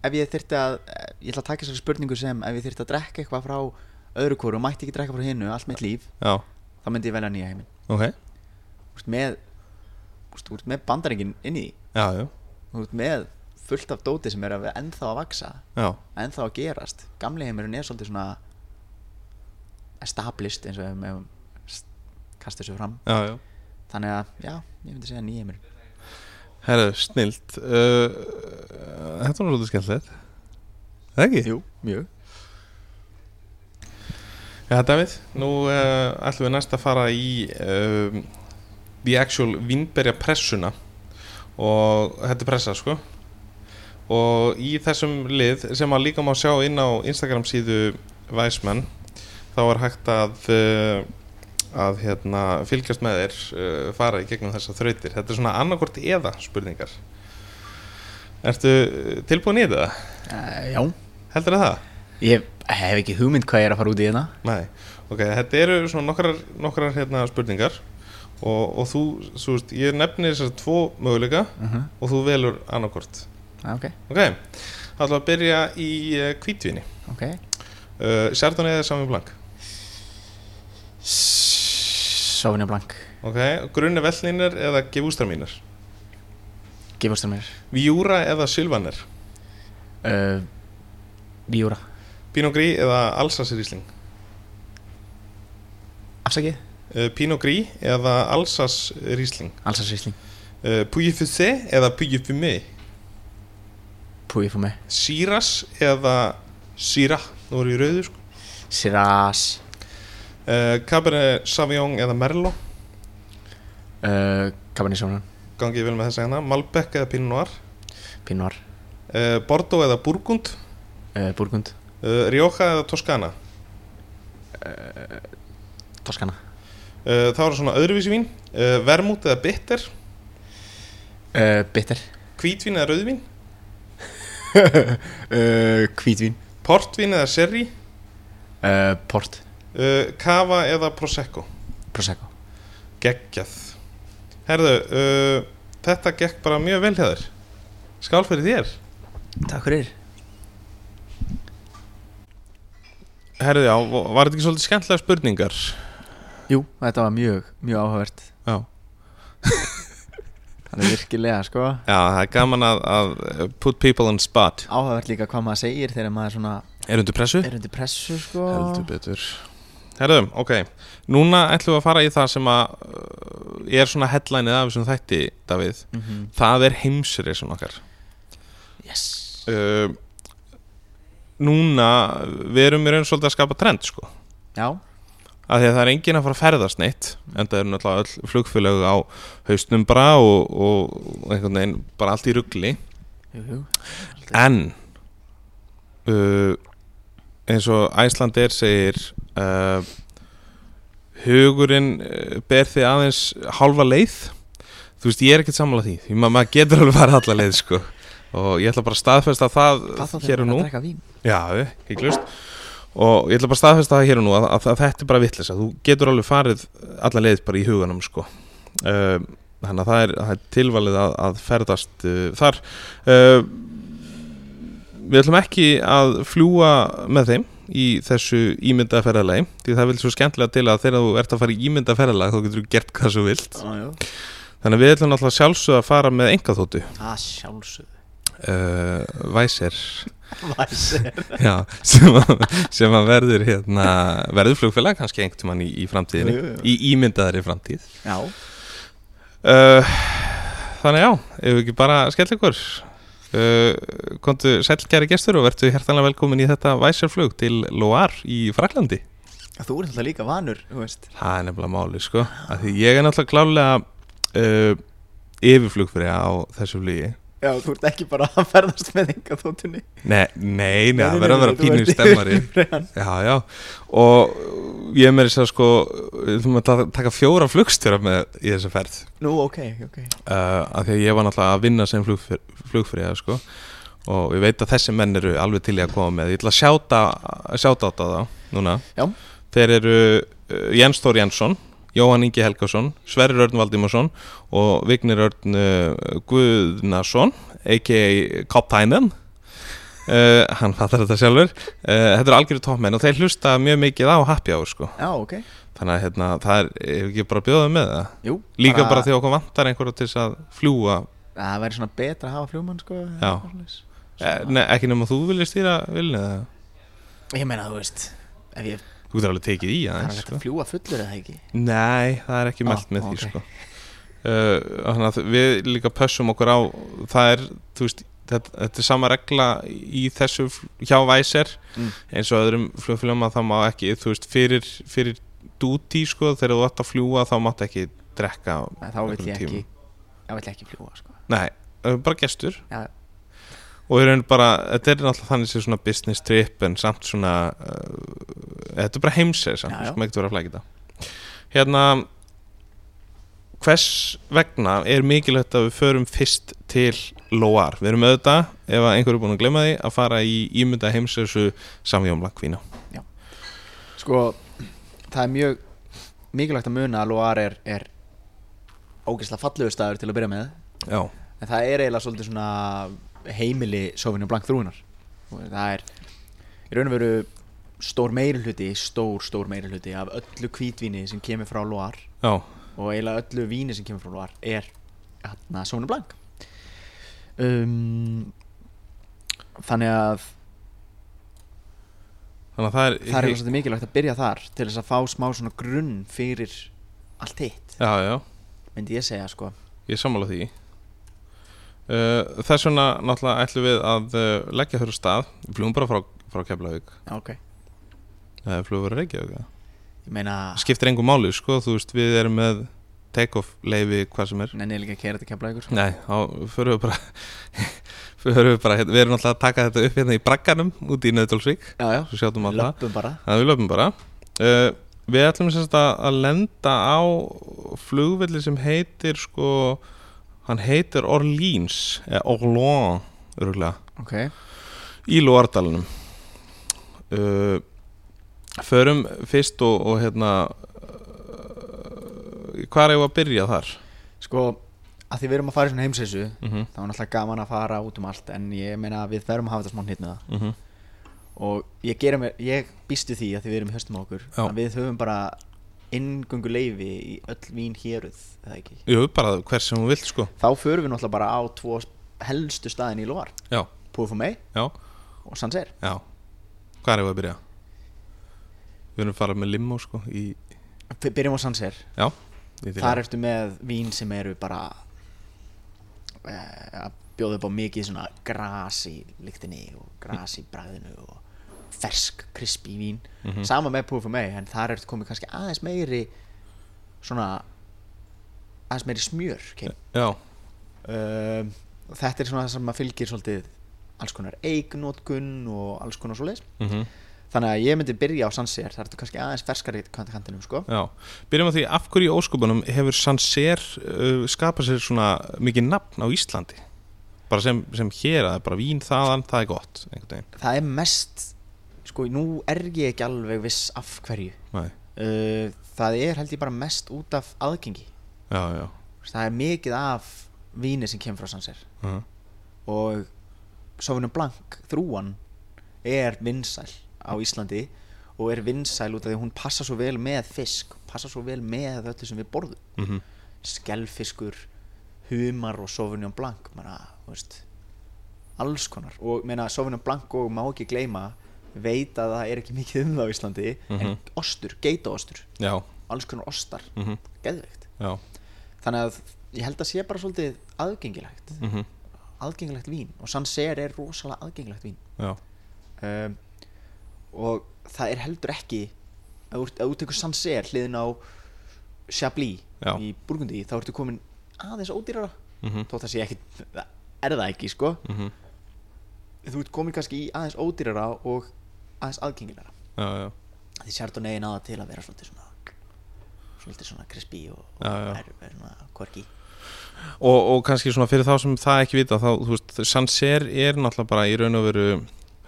ef ég þyrfti að ég ætla að taka þessari spurningu sem ef ég þyrfti að drekka eitthvað frá öðru kóru og mætti ekki drekka frá hinnu allt mitt líf Já, þá myndi ég velja nýja heiminn. Ok, Þú veist, með, þú ert með bandaringin inn í. Já, þú veist, með fullt af dóti sem er að ennþá að vaksa ennþá að gerast. Gamli heimurinn er svolítið svona established eins og við kasta þessu fram. Já, þannig að, já, ég myndi segja heimurinn. Herðu, snilt. Uh, Þetta var svolítið skemmtilegt. Það ekki? Jú, mjög. Já, Davíð, nú uh, ætlum við næst að fara í um, the actual vínberja pressuna. Og þetta er pressa, sko. Og í þessum lið sem að líka má sjá inn á Instagram síðu Væsmenn þá er hægt að uh, að hérna, fylgjast með þér uh, fara í gegnum þessar þrautir. Þetta er svona annarkort eða spurningar. Ertu tilbúin í þetta? uh, Já, Heldur það? ég hef ekki hugmynd hvað ég er að fara út í hérna. Nei, ok, þetta eru svona nokkrar, nokkrar hérna, spurningar og, og þú, þú veist, ég nefnir þessar tvo möguleika uh -huh. og þú velur annarkort Ok, Ok, þá ætlum við að byrja í kvítvinni ok. Uh, Chardonnay eða Sauvignon Blanc? Sóvinja Blank Ok, grunni vellnir eða þér mér Viura eða Sylvaner uh, Víúra Pinot Gris eða Alsace Riesling? Afsakið Pinot Gris eða Alsace Riesling? Alsa Sýsling uh, Puyi Fusé eða Puyi Fumé? Fyrir mig Shiraz eða Syrah Nú voru í rauðu sko. Siras uh, Cabernet Sauvignon eða Merlot? Cabernet Sauvignon. Gangið vel með þess að hérna. Malbec eða Pinot Noir? Pinot Noir. Bordeaux eða Burgund? Burgund. Rioja eða Toscana? Toskana uh, Það var svona öðruvísi vín. Uh, Vermút eða Bitter. Uh, Bitter. Hvítvín eða rauðvín. <laughs> Uh, Hvítvín Portvín eða Sherry. Uh, Port. Uh, Cava eða Prosecco. Prosecco. Geggjað. Herðu, uh, þetta gekk bara mjög vel hjá þér. Skál fyrir þér. Takk fyrir. Herðu, já, var þetta ekki svolítið skemmtilega spurningar? Jú, þetta var mjög, mjög áhugavert. Já. <laughs> Það er virkilega sko. Já, það er gaman að, að put people on spot. Áhugavert líka hvað maður segir þegar maður svona Er undir pressu? er undir pressu sko. Heldur betur. Herðu, ok. Núna ætlum við að fara í það sem að uh, er svona headlineið af þessum þætti, Davíð. Mm -hmm. Það er heimsreisun okkar. Yes. Uh, Núna við erum í raun svolítið að skapa trend sko. Já, að því að það er enginn að fara að ferðast neitt en það eru náttúrulega öll flugfélög á haustnum bara og, og einhvern veginn bara allt í ruggli en uh, eins og Æslandir segir uh, hugurinn uh, ber þig aðeins hálfa leið. Þú veist ég er ekkert sammála því því ma maður getur alveg farið alla leið sko. Og ég ætla bara að staðfesta það þá hér og nú. að Já, hygglust og ég ætla bara að staðfesta það hér og nú að, að, að þetta er bara vittlisa, þú getur alveg farið alla leið bara í huganum sko. Uh, þannig að það er, það er tilvalið að, að ferðast uh, þar. Uh, við ætlum ekki að fljúa með þeim í þessu ímynda ferðalagi því það vil svo skemmtilega til að þegar þú ert að fara í ímynda ferðalag þá getur þú gert hvað svo vilt. Já þannig að við ætlum alltaf sjálfsög að fara með enga þóttu Það sjálfsögðu uh, Væsir Væsir <laughs> Já, sem, að, sem að verður hérna, verður flugfélag kannski einhvern tímann í, í framtíðinni Jú, jú, í ímyndaðari framtíð. Já. Uh, Þannig já, ef við ekki bara skell ykkur? Uh, Kontu sæll kæri gestur og verður hjertanlega velkomin í þetta væsarflug til Loire í Fraklandi Þú ert alltaf líka vanur, þú veist. Það er nefnilega máli sko. Því ég er náttúrulega klálega uh, yfirflugfyrir á þessu flugi Já, þú ert ekki bara að ferðast með enga þóttunni Nei, nei, nei, það verður að vera pínu stemmari. <laughs> Já, já, og ég er með þess að sko, þú maður ta- taka fjóra flugstjóra með í þessa ferð. Nú, ok, ok. Uh, af því að ég var náttúrulega að vinna sem flugfyrir sko, og ég veit að þessi menn eru alveg til í að koma með. Ég ætla að sjáta, sjáta á það núna. Já. þeir eru uh, Jens Þór Jensson Jóhann Ingi Helgason, Sverrir Örn Valdimarsson og Vignir Örn uh, Guðnason a.k.a. Kaptænen uh, hann fattar þetta sjálfur. Uh, þetta eru algjörðu toppmenn og þeir hlusta mjög mikið á happy hour sko. Já, ok. Þannig að hérna, það er, ekki bara bjóða með það? Jú líka bara, því okkur vantar einhverju til að fljúa Það væri svona betra að hafa flugmann, sko eh, ne, ekki nema þú viljið stýra vilni Ég meina, þú veist Ef ég þú getur alveg tekið í Það er aðeins hægt sko. að fljúa fullur eða ekki nei, það er ekki meld með ok. því sko. uh, við líka pössum okkur á það er, þú veist þetta, þetta er sama regla í þessu fl- hjá Væser Mm. eins og öðrum flugfélagum að það má ekki þú veist, fyrir, fyrir dúti sko, þegar þú ætti að fljúa þá máttu ekki drekka Nei, Þá vill ég ekki ekki fljúa, sko nei, bara gestur Já, og raun bara, þetta er náttúrulega þannig sem svona business trip en samt svona uh, þetta er bara heimsið samt, Já, já. sko ekki vera að flækja þetta. Hérna hvers vegna er mikilvægt að við förum fyrst til Loire, við erum auðvitað ef að einhver er búin að glemma því að fara í ímynda heimsessu samjón lakvína Sko, það er mjög mikilvægt að muna að Loire er, er ógeðslega fallegur staður til að byrja með. Já, En það er eiginlega svolítið svona heimili Sauvignon Blanc þrúinar Það er í raun og veru stór meirihluti, stór, stór meirihluti af öllu hvítvíni sem kemur frá Loire. Já, og eiginlega öllu víni sem kemur frá Loire er hérna Sauvignon Blanc um, Þannig að þannig að það er, það er eitthvað svolítið mikilvægt að byrja þar til þess að fá smá svona grunn fyrir allt hitt. Já, já, myndi ég segja sko. Ég sammála því Þess vegna náttúrulega ætlum við að uh, leggja fyrir stað. Við flugum bara frá, frá Keflavík. Já, ok. Eða flugum við Reykjavík eða? Ég meina, Skiptir engum máli, sko, þú veist, við erum með take-off leifi hvað sem er. Nenni ég líka að kera þetta kemla ykkur Nei, þá förum við bara <laughs> förum við bara, hérna, við erum náttúrulega að taka þetta upp hérna í bragganum út í Nauðdólsvík svo að löpum bara. Það við löpum bara. Uh, Við ætlum að, að lenda á flugvelli sem heitir sko, hann heitir Orleans eða Orléans örgulega, Ok, í Lóardalunum uh, Förum fyrst og, og hérna uh, Hvar eigum við að byrja þar? sko, að því við erum að fara í svona heimsessu Mm -hmm. þá er náttúrulega gaman að fara út um allt en ég meina að við þurfum að hafa þetta smá það Mm og ég ég býstu því að því við erum í höstum okkur við höfum bara inngöngu leifi í öll vín héruð eða ekki? Jú, bara hvers sem hún vill sko. Þá förum við náttúrulega bara á tvo helstu staðin í Loire. Já, Púfumei já, og Sanser já. Hvað er við að byrja? Við erum að fara með limo sko í, byrjum á Sanser já. Þar ertu með vín sem eru bara eh, að bjóða upp á mikið svona gras í lyktinni og gras í bragðinu og fersk, krispi vín. Mhm. sama með Púfumei en þar ertu komið kannski aðeins meiri svona aðeins meiri smjör og þetta er svona það sem maður fylgir svolítið alls konar eignótkun og alls konar svoleiðis. Mm þannig að ég myndi byrja á Sanser það ertu kannski aðeins ferskari kant- kantinum sko. Já. Byrjum á því, af hverju í óskupunum hefur Sanser uh, skapað sér svona mikið nafn á Íslandi? Bara sem, sem hér að bara vín þaðan, það er gott það er mest sko nú er ég ekki alveg viss af hverju. Uh, það er held ég bara mest út af aðgengi. Já, já. Það er mikið af víni sem kemur frá Sanser uh og Sauvignon Blanc þrúan er vinsæl á Íslandi og er vinsæl út af því að hún passa svo vel með fisk passa svo vel með öllu sem við borðum. -huh. skelfiskur humar og Sauvignon Blanc menna, veist, alls konar. Og meina, Sauvignon Blanc og má ekki gleyma veit að það er ekki mikið um það á Íslandi en Mhm. ostur, geitaostur alls konar ostar, uh geðveikt. Já. Þannig að ég held að sé bara svolítið aðgengilegt. Uh aðgengilegt vín. Og Sanser er rosalega aðgengilegt vín. Um, og það er heldur ekki ef þú tekur Sanser hliðin á Chablis Já. í Burgundi þá ertu komin aðeins ódýrara. Uh þótt það sé ekki, það er það ekki sko. -huh. þú ert komin kannski í aðeins ódýrara og aðeins aðgengilega já, já því Chardonnay er náða til að vera svolítið svona svolítið svona crispy og, og. Er, er svona quirky og, og kannski svona fyrir þá sem það ekki vita þá, þú veist, Sanser er náttúrulega bara í raun og veru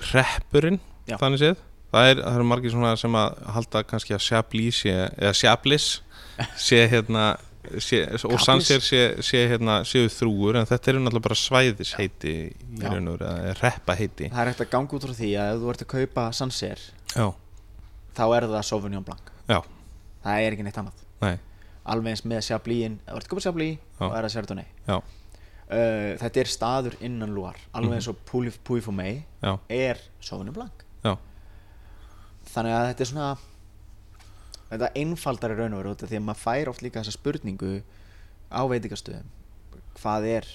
hreppurinn Já. þannig séð það, er, eru margir svona sem að halda kannski að Chablis sé, eða Chablis <laughs> sé hérna sé, og. Sanser sé, sé hérna séu þrúur en þetta eru náttúrulega bara svæðisheiti í Já. raun og veru, eða reppaheiti. Það er hægt að ganga út frá því að ef þú ert að kaupa Sanser já, þá er það Sauvignon Blanc. Já, það er ekki neitt annað. Nei, alveg eins með ef þú ert að kaupa Chablis Já. þá er það Chardonnay. Já, uh, þetta er staður innan Loire alveg eins og Fumé já. er Sauvignon Blanc. Já. þannig að þetta er svona þetta einfaldar í raun og veru því að maður fær oft líka þessa spurningu á veitingastöðum. Hvað er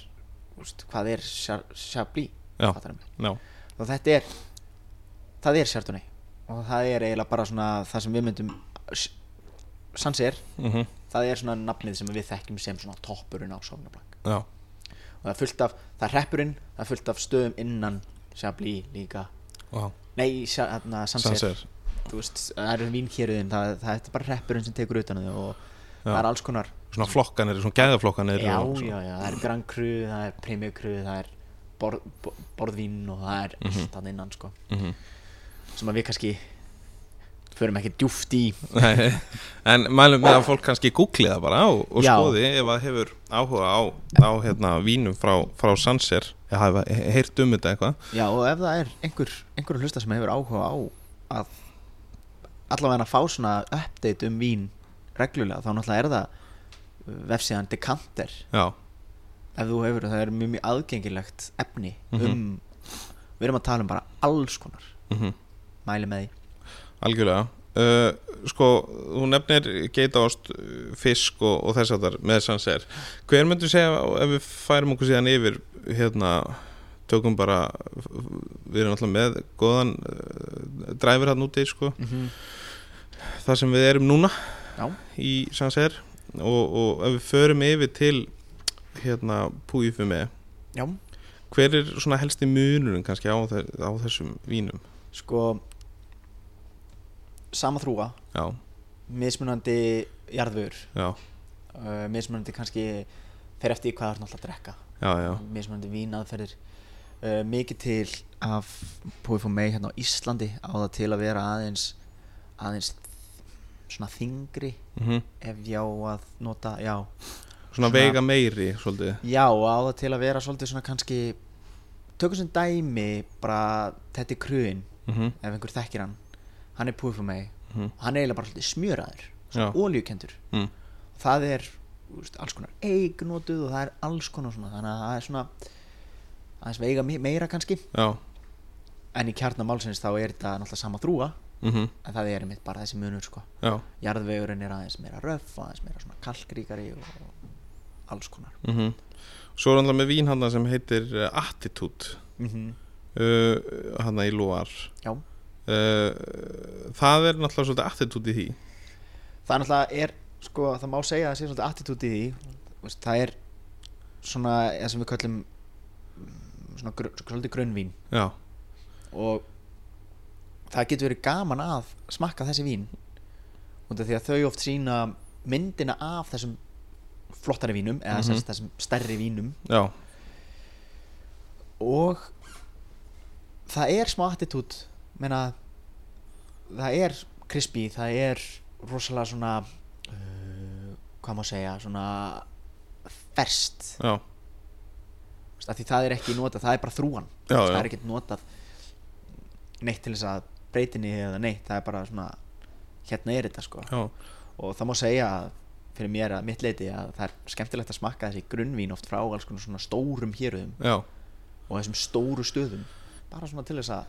úst, hvað er já, og þetta er það er Chardonnay. Og það er eiginlega bara svona það sem við myndum Sanser, uh það er svona nafnið sem við þekkjum sem svona toppurinn á já, og það er fullt af, það er hreppurinn það er fullt af stöðum innan Chablis líka. Já. nei, hérna, Sanser þú veist, það eru vínkjöruðin það, það er bara hreppurinn sem tekur utan á þau og Já. það er alls konar. Svona flokkanir, svona gæðaflokkanir já, og, já, já, það er Grand Cru, það er Premier Cru það er borð, borð, borðvín og það er Mhm. allt hann innan sko. Mm sem að við kannski förum ekki djúft í. Nei, en mælum með að fólk kannski googli það bara og, og skoði ef það hefur áhuga á, á hérna, vínum frá, frá Sanser eða hafa he- heyrt um þetta eitthvað? Já, og ef það er einhver, einhver hlusta sem hefur áhuga á að allavega að fá svona update um vín reglulega, þá náttúrulega er það uh, vefsíðan Decanter. Já, ef þú hefur, það er mjög mjög aðgengilegt efni Mhm. um við erum að tala um bara alls konar. Mm mæli með því. Algjörlega. Uh, sko, þú nefnir geitaost, uh, fisk og, og þess að þar með sanser hver myndur segja ef við færum okkur síðan yfir hérna, tökum bara við erum alltaf með góðan uh, dræfur hann úti sko, mm -hmm. það sem við erum núna Já. í sanser og, og ef við förum yfir til hérna Púifume Já, hver er svona helsti munurinn kannski á, á þessum vínum? Sko sama þrúa, já, mismunandi jarðvör. Já, uh, mismunandi kannski fer eftir hvað það er náttúrulega að drekka. Já, já. Mismunandi vínaðferðir uh, mikið til af Púi fór mei hérna á Íslandi á það til að vera aðeins aðeins svona þingri mm ef já að nota, já. Svona, Svona- veiga meiri svolítið. Já og á það til að vera svolítið svona kannski tökum sem dæmi bara þetta er kruin mm ef einhver þekkir hann. Hann er Púi fór mei -hmm. hann er eiginlega bara svolítið smjöraður svona olíukendur. Mm. það er veist, alls konar eignotuð og það er alls konar svona þannig að það er svona aðeins veiga me- meira kannski. Já. En í kjarnamálsins þá er þetta náttúrulega sama þrúa mm en það er einmitt bara þessi munur sko. Jarðvegurinn er aðeins meira röff aðeins meira svona kalkríkari og alls konar. Mm svo er alltaf með vín hann sem heitir uh, Attitude. Mm -hmm. uh, hann í Loar já. Uh, það er náttúrulega svolítið Attitude í því. Það náttúrulega er sko það má segja að það sé svolítið attitút í því. Það er svona það sem við köllum mm, svona svolítið grunnvín. Já, og það getur verið gaman að smakka þessi vín. Af því að þau oft sína myndina af þessum flottari vínum eða mm þessum stærri vínum. Já, og það er smá attitút. Menna það er crispy, það er rosalega svona uh, hvað má segja svona ferst já, því það er ekki notað, það er bara þrúan Já, veist, já. það er ekki notað neitt til þess að breytinni eða neitt, það er bara svona hérna er þetta sko. Og það má segja að fyrir mér að mitt leiti að það er skemmtilegt að smakka þessi grunnvín oft frá alls konar svona stórum héruðum já, og þessum stóru stöðum. Bara svona til þess að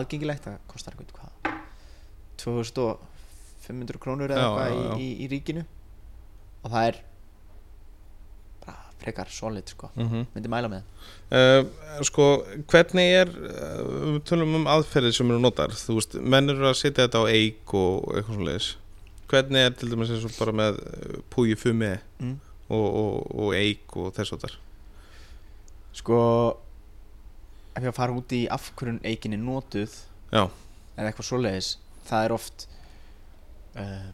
aðgengilegt það kostar eitthvað hvað 2500 krónur eða eitthvað í, í, í ríkinu. Og það er frekar solid sko. Mm myndi mæla með. Uh, sko, hvernig er uh, tölum um aðferðir sem eru notar. Þú veist, menn eru að setja þetta á eik og eitthvað svona leis hvernig er til dæmis eins og bara með uh, púi fumi mm. og, og, og eik og þess að þar sko ef ég fara út í af hverjum eikin er notuð já, eða eitthvað svoleiðis það er oft uh,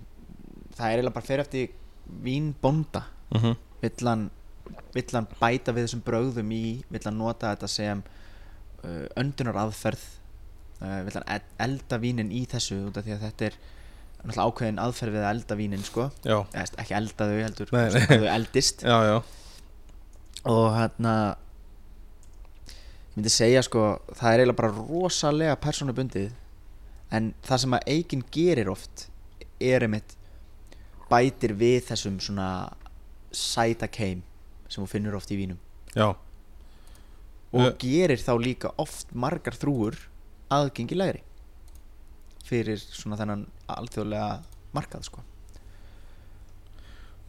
það er eiginlega bara fyrir eftir vínbonda mm -hmm. vill hann, vill hann bæta við þessum brögðum í vill hann nota þetta sem uh, öndunar aðferð uh, vill hann elda vínin í þessu út af því að þetta er náttúrulega ákveðin aðferð við að elda vínin sko. Eða, ekki elda þau heldur að þau eldist. Já, já. Og hérna ég myndi segja sko það er eiginlega bara rosalega persónubundið en það sem að eikin gerir oft er einmitt bætir við þessum svona sæta keim sem þú finnur oft í vínum. Já, og Eh. gerir þá líka oft margar þrúur aðgengilegri fyrir svona þennan alþjóðlega markað sko.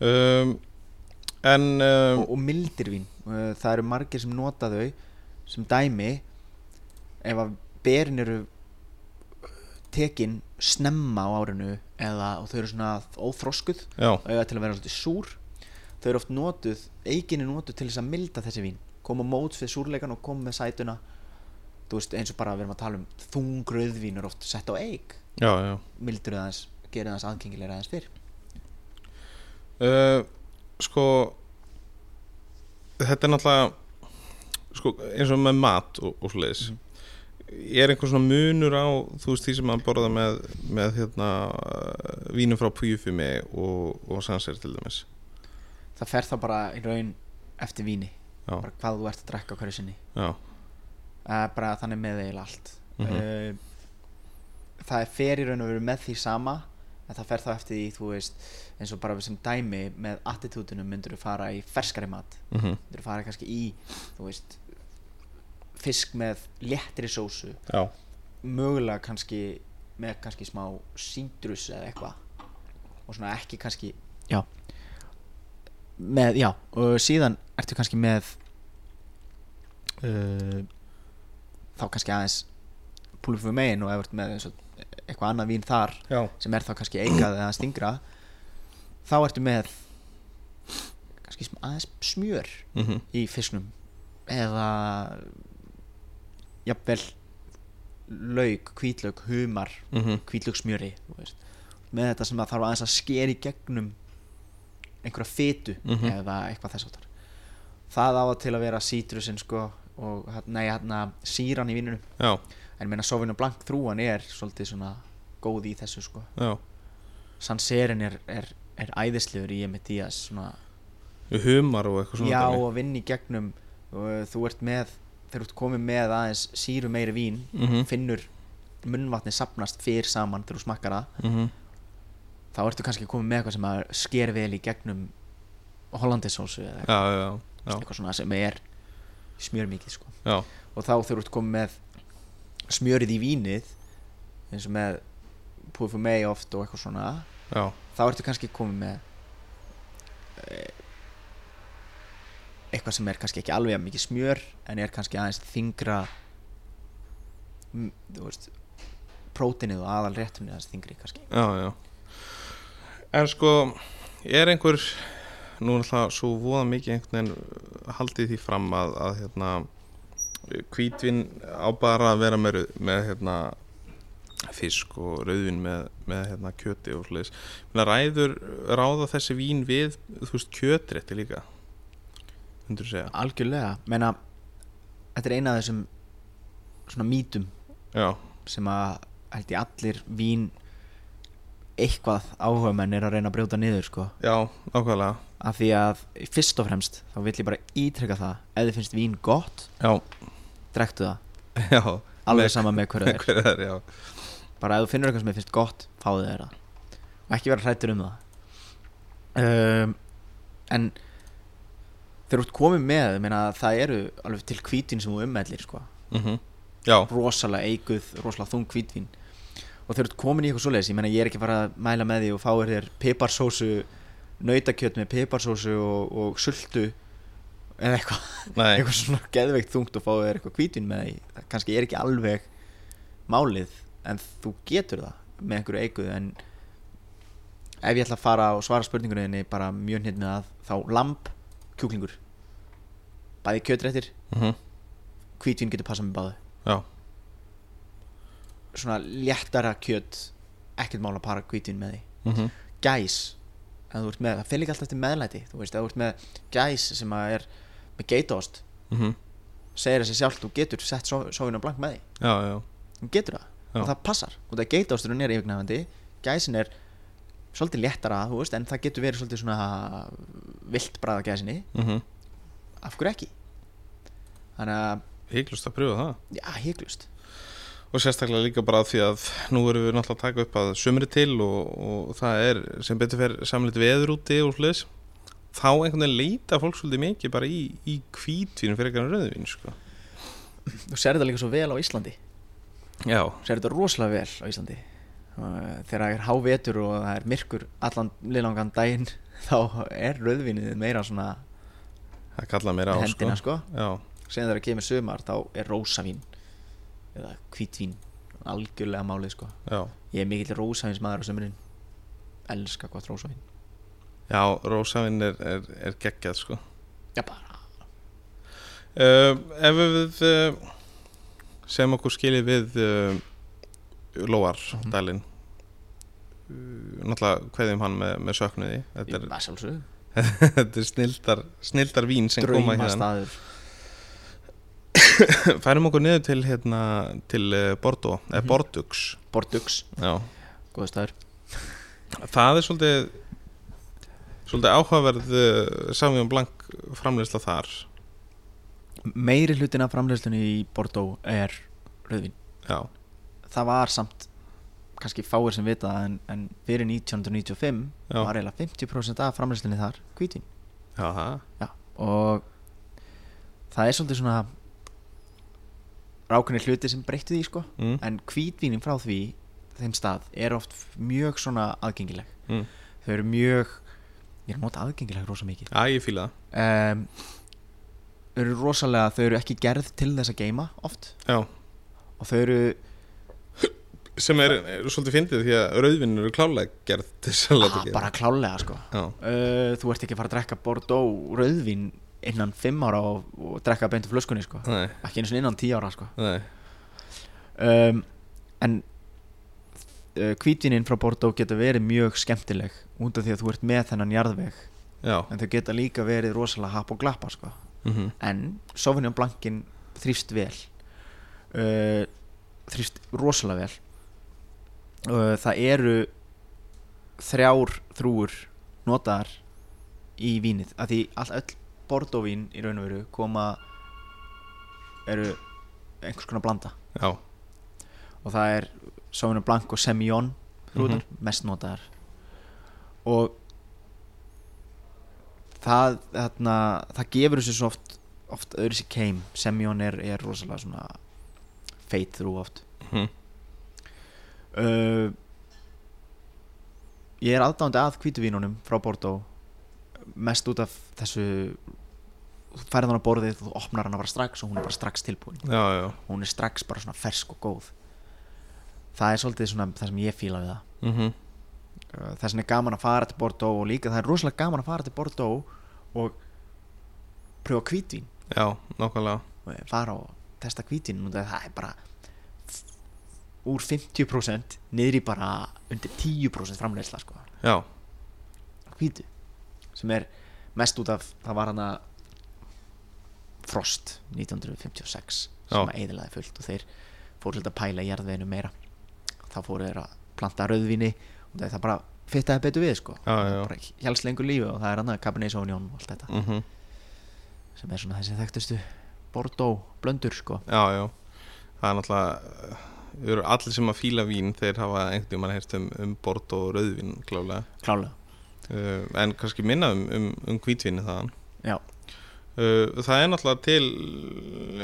Um, en um, og, og mildir vín Uh, það eru margir sem nota þau sem dæmi ef að berin eru uh, tekin snemma á árinu eða og þau eru svona óþroskuð já, og eiga til að vera svolítið súr þau eru oft notuð, eiginni notuð til þess að milda þessi vín. Koma móts við súrleikan og koma með sætuna. Þú veist eins og bara við erum að tala um þungröðvín er oft sett á eig mildur aðeins, gerir aðeins aðgengilega aðeins fyrr? Uh, sko þetta er náttúrulega sko, eins og með mat og, og svoleiðis. Er einhver svona munur á þú veist því sem maður borða með, með hérna, vínum frá Pujufimi og, og Sanser til dæmis það fer þá bara í raun eftir víni. Bara hvað þú ert að drekka hverju sinni. Uh, bara þannig með eiginlega allt. Mhm. uh, það er fer í raun og veru með því sama en það fer þá eftir því þú veist eins og bara sem dæmi með attitúdunum myndur þú fara í ferskari mat. Mm myndur þú fara kannski í þú veist fisk með léttri sósu. Já, mögulega kannski með kannski smá síndrus eða eitthvað. Og svona ekki kannski já með, já, og síðan ertu kannski með uh, þá kannski aðeins púlufum megin og ef þú ert með eins og eitthvað annað vín þar Já, sem er þá kannski eikað eða stingra þá ertu með kannski aðeins smjör mhm, í fisknum eða jafnvel lauk, hvítlauk, humar mhm. hvítlaugsmjöri þú veist. með þetta sem það þarf aðeins að skera í gegnum einhverja fytu Mhm. eða eitthvað þess áttar það á til að vera sítrusin sko og nei, hérna síran í vínunum Já, en meina Sauvignon Blanc þrúan er svolítið svona góð í þessu sko já Sanserin er, er, er æðislegur í Emmett Díaz svona, Humar og eitthvað svona já dæmi. og vinn í gegnum og þú ert með þegar þú ert komið með aðeins síru meiri vín Mhm. finnur munnvatni sapnast fyrr saman þegar þú smakkar það Mhm. Þá ertu kannski komið með eitthvað sem að sker vel í gegnum hollandisósu eða Já, já, já, já, eitthvað svona sem er smjör mikið sko. Og þá þú ert komið með smjörið í vínið eins og með púið fyrir mei oft og eitthvað svona já. þá ertu kannski komið með eh, eitthvað sem er kannski ekki alveg jafn mikið smjör en er kannski aðeins þingra mm, þú veist prótinið og aðal réttunni aðeins þingri kannski. Já, já En sko, er einhver nú er það svo voða mikið einhvern veginn haldið því fram að, að hérna hvítvin á bara að vera með, með hérna fisk og rauðvin með, með hérna kjöti og sliðis ræður ráða þessi vín við þú veist kjötrétti líka? Hundur segja? Algjörlega, menna þetta er eina af þessum svona mítum Já, sem að held ég allir vín eitthvað áhuga menn er að reyna að brjóta niður sko. Já, nákvæmlega. Af því að fyrst og fremst þá vill ég bara ítreka það ef þið finnst vín gott, Já, drektu það. Já. Alveg sama með hverju það er. Hver er, bara ef þú finnur eitthvað sem þið finnst gott fáðu þér það. Og ekki vera hrættur um það. Um, en þegar ert komið með meina, það eru alveg til hvítvin sem þú ummellir sko. mm Já, rosalega eiguð, rosalega þung hvítvin og þú ert komin í eitthvað svoleiðis. Ég ég er ekki bara að mæla með því og fáir þér piparsósu nautakjöt með piparsósu og, og sultu eða eitthvað. <laughs> Eitthvað svona geðveikt þungt og fáið þér eitthvað hvítvin með því. Það kannski er ekki alveg málið en þú getur það með einhverju eiguð en ef ég ætla að fara og svara spurningunni bara mjög hnit með að þá lamp, kjúklingur. Bæði kjötrættir mm hvítvin getur passað með báðu. Já, svona léttara kjöt ekkert mál að para hvítvin með því. Mm gæs þú ert með, það líka alltaf eftir meðlæti þú veist, þú ert með gæs sem að er með geitost, -hmm. segir þessi sjálf þú getur sett sofinu blank með því. Já, já. Þú getur það, Já. og það passar. Og það geitosturinn er yfirgnæfandi gæsin er svolítið léttara, þú veist en það getur verið svolítið svona vilt bræða gæsinni, mm af hverju ekki? Þannig að, Hygglust að pröfa það. Já, hygglust Og sérstaklega líka bara því að nú erum við náttúrulega að taka upp að sömri til og, og það er sem betur fyrir samleitt veður úti og hlutis þá einhvern veginn leita fólk svolítið mikið bara í, í hvítvín fyrir eitthvað rauðvín sko. þú sér þetta líka svo vel á Íslandi. Já, sér þetta rosalega vel á Íslandi. Og þegar það er hávetur og það er myrkur allan liðlangan daginn <laughs> þá er rauðvinnið meira svona það kalla mér á hendina sko. sko, Já, sen þegar það kemur sumar þá er rósavín eða hvítvín algjörlega málið sko. Já, ég er mikill rósavíns maður á sumurinn elska gott rósavín já rósavinn er, er, er geggjað sko. já bara. Uh, Ef við uh, sem okkur skiljið við uh, Lóar Mhm. dælin uh, náttúrulega kveðjum hann með, með söknuði. Þetta er, <laughs> Þetta er snildar, snildar vín sem koma Drauma hérna staður <laughs> færum okkur niður til hérna til uh, Bordeaux, eða Mhm. Bordeaux. Bordeaux, góða staður. Það er svolítið svolítið áhugaverð uh, Sauvignon Blanc framleysla þar. Meiri hlutin af framleiðslunni í Bordeaux er rauðvín. Já, Það var samt kannski fáir sem vita en, en fyrir 1995 Já. var eiginlega 50% af framleiðslunni þar hvítin já, það Já, og það er svolítið svona rákunni hluti sem breyttu því sko. Mm. en hvítvínin frá því þeim stað er oft mjög svona aðgengileg. Mm. þau eru mjög ég er að nota aðgengileg rosa mikið. Já, ég fíla það. Um, þau eru rosalega þau eru ekki gerð til þess að geima oft. Já, og þau eru sem er, er svolítið fyndið því að rauðvinn eru klálega gerð til þess að ah, bara klálega sko. Uh, þú ert ekki að fara að drekka Bordeaux rauðvín innan 5 ára og, og drekka beintu flöskunni sko. Ekki einu sinni innan 10 ára sko. Um, en uh, hvítvinnin frá Bordeaux geta verið mjög skemmtileg út af því að þú ert með þennan jarðveg. Já, en þau geta líka verið rosalega hap og glappa sko. mhm, en Sauvignon Blancin þrýfst vel. Uh, þrýfst rosalega vel. Uh, það eru þrjár þrúur notaðar í vínið. Af því all, öll Bordeaux vín í raun og veru koma eru einhvers konar blanda. Já, og það er Sauvignon Blanc og Semillon hrúðar, mest notaðar. Og það þarna, það gefur þessu svo oft oft öðru sér keim. Semillon er, er rosalega svona feit þrú oft. Mhm, uh, ég er aðdándi að hvítuvínunum frá Bordeaux mest út af þessu færið hann á borðið þú opnar hann bara strax og hún er bara strax tilbúin. Já, já. Hún er strax bara svona fersk og góð. Það er svolítið svona það sem ég fíla við það. Mhm, Uh, þess vegna er gaman að fara til Bordeaux og líka það er rosalega gaman að fara til Bordeaux og pröfa hvítvín. Já, nákvæmlega. Og fara og testa og það er bara úr 50% niður í bara undir 10% framleiðsla sko. Já, hvítu sem er mest út af það var hana Frost 1956 sem að eðilaði fullt og þeir fóru svolítið að pæla í jarðveginu meira. Þá fóru þeir að planta rauðvíni og það bara fittaði betur við sko. Helst lengur lífi og það er annað Cabernet Sauvignon og allt þetta. Mhm, sem er svona þessi þekktustu Bordeaux blöndur sko. Já, já. Það er náttúrulega allir sem að fíla vín þeir hafa einhvern veginn mann heyrt um, um bort og rauðvín klálega klálega uh, en kannski minna um, um, um hvítvíni þaðan. Já, Uh, það er náttúrulega til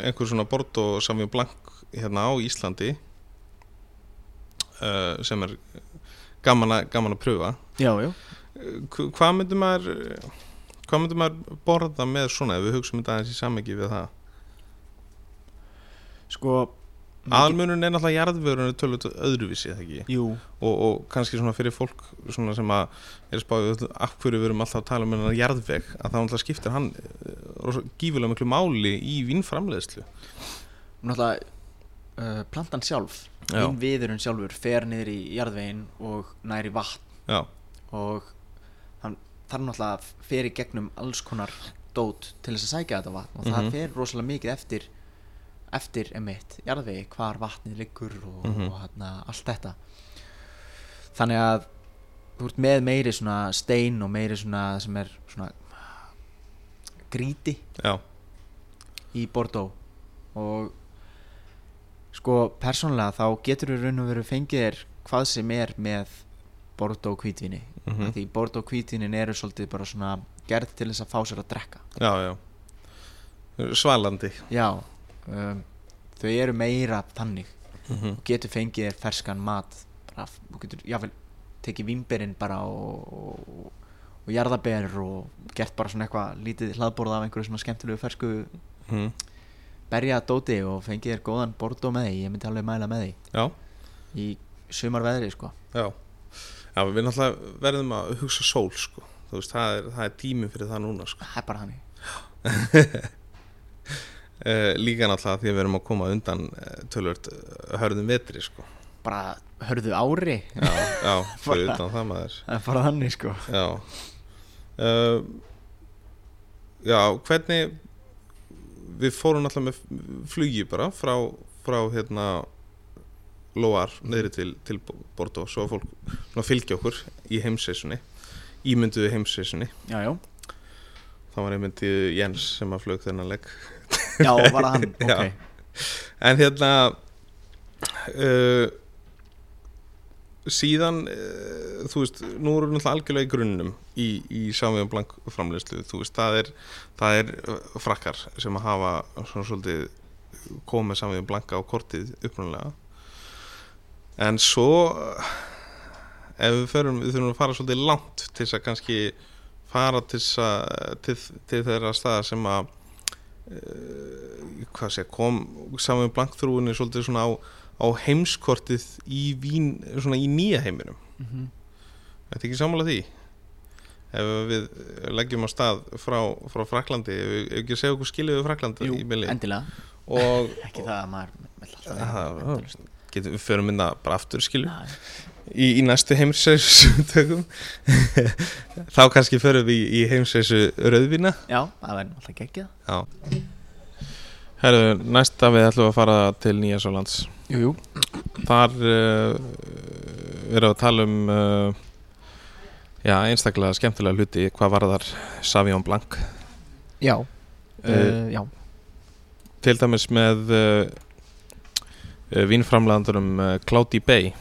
einhver svona Bordeaux Sauvignon Blanc hérna á Íslandi uh, sem er gaman að, gaman að pröfa. Já, já. Hv- hvað myndir maður hvað myndir maður borða með svona ef við hugsaum þetta aðeins í samhengi við það? Sko aðalmunun er náttúrulega jarðvörun tölvöld öðruvísi eða ekki? Jú, og, og kannski svona fyrir fólk svona sem að er spáðið af hverju við erum alltaf að tala um hennar jarðveg að það náttúrulega skiptir hann rosa- gífurlega miklu máli í vínframleiðslu. Náttúrulega uh, plantan sjálf Já. hinn viðurinn sjálfur fer niður í jarðvegin og næri vatn. Já, og hann þarf náttúrulega fer í gegnum alls konar dót til þess að sækja þetta vatn og það fer rosalega mikið eftir eftir emitt jarðvegi hvar vatnið liggur og, Mhm. og hana, allt þetta. Þannig að þú ert með meiri svona stein og meiri svona sem er svona gríti já, í Bordeaux. Og sko persónulega þá getur þú raun og veru fengið þér hvað sem er með Bordeaux hvítvinni Mhm. af því Bordeaux hvítvinnin eru svolítið bara svona gerð til þess að fá sér að drekka. Já, já. Svalandi. Já um, þau eru meira þannig. Mm og getur fengið ferskan mat bara, þú getur jáfnvel tekið vínberinn bara og, og, og jarðaber og gert bara svona eitthvað lítið hlaðborð af einhverju svona skemmtilegu fersku -hmm. berja dóti og fengið þér góðan Bordeaux með því. Ég myndi alveg mæla með því. Já, í sumar veðri sko. Já. Já, við náttúrulega verðum að hugsa sól sko, veist, það er, það er tími fyrir það núna sko. Það er bara hannig uh, <laughs> líka náttúrulega því að við erum að koma undan uh, tölvört hörðum vetri sko. Bara hörðu ári. Já, já, <laughs> fyrir utan það maður. Það er bara hannig sko. Já. Uh, Já, hvernig við fórum alltaf með flugi bara frá, frá hérna Lóar neyri til, til Bordeaux. Svo að fólk svona, fylgja okkur í heimsreisunni ímynduðu já það var einmyndi Jens sem að flög þennan legg já <laughs> var það hann? Ok. En hérna uh, síðan uh, þú veist, nú erum við algjörlega í grunnum í, í Sauvignon Blanc framleiðslu. Þú veist, það er, það er uh, frakkar sem að hafa svona svolítið komið Sauvignon Blanc á kortið upprunalega. En svo ef við förum, við þurfum að fara svolítið langt til þess að kannski fara til, til, til þeirra staða sem að hvað sé, kom saman með blankþrúinni svolítið svona á, á heimskortið í vín, svona í nýja heiminum? Þetta ekki sammála því? Ef við leggjum á stað frá, frá Fraklandi, ef við ekki segja okkur við Fraklandi Jú, endilega. Og <laughs> Ekki það að maður Það- endalaust. getum við förum minna bara aftur skilju Já, í, í næstu heimsæstökum <laughs> þá kannski förum við í, í heimsæsu rauðvína. Já, það væri alltaf geggjað. Já. Herðu, næsta við ætlum að fara til Nýja Sjólands Jú, jú. Þar uh, erum við að tala um uh, já, einstaklega skemmtilega hluti hvað var þar Savion Blanc. Já, Eh, uh, já. til dæmis með vínframlegandurum uh, Cloudy Bay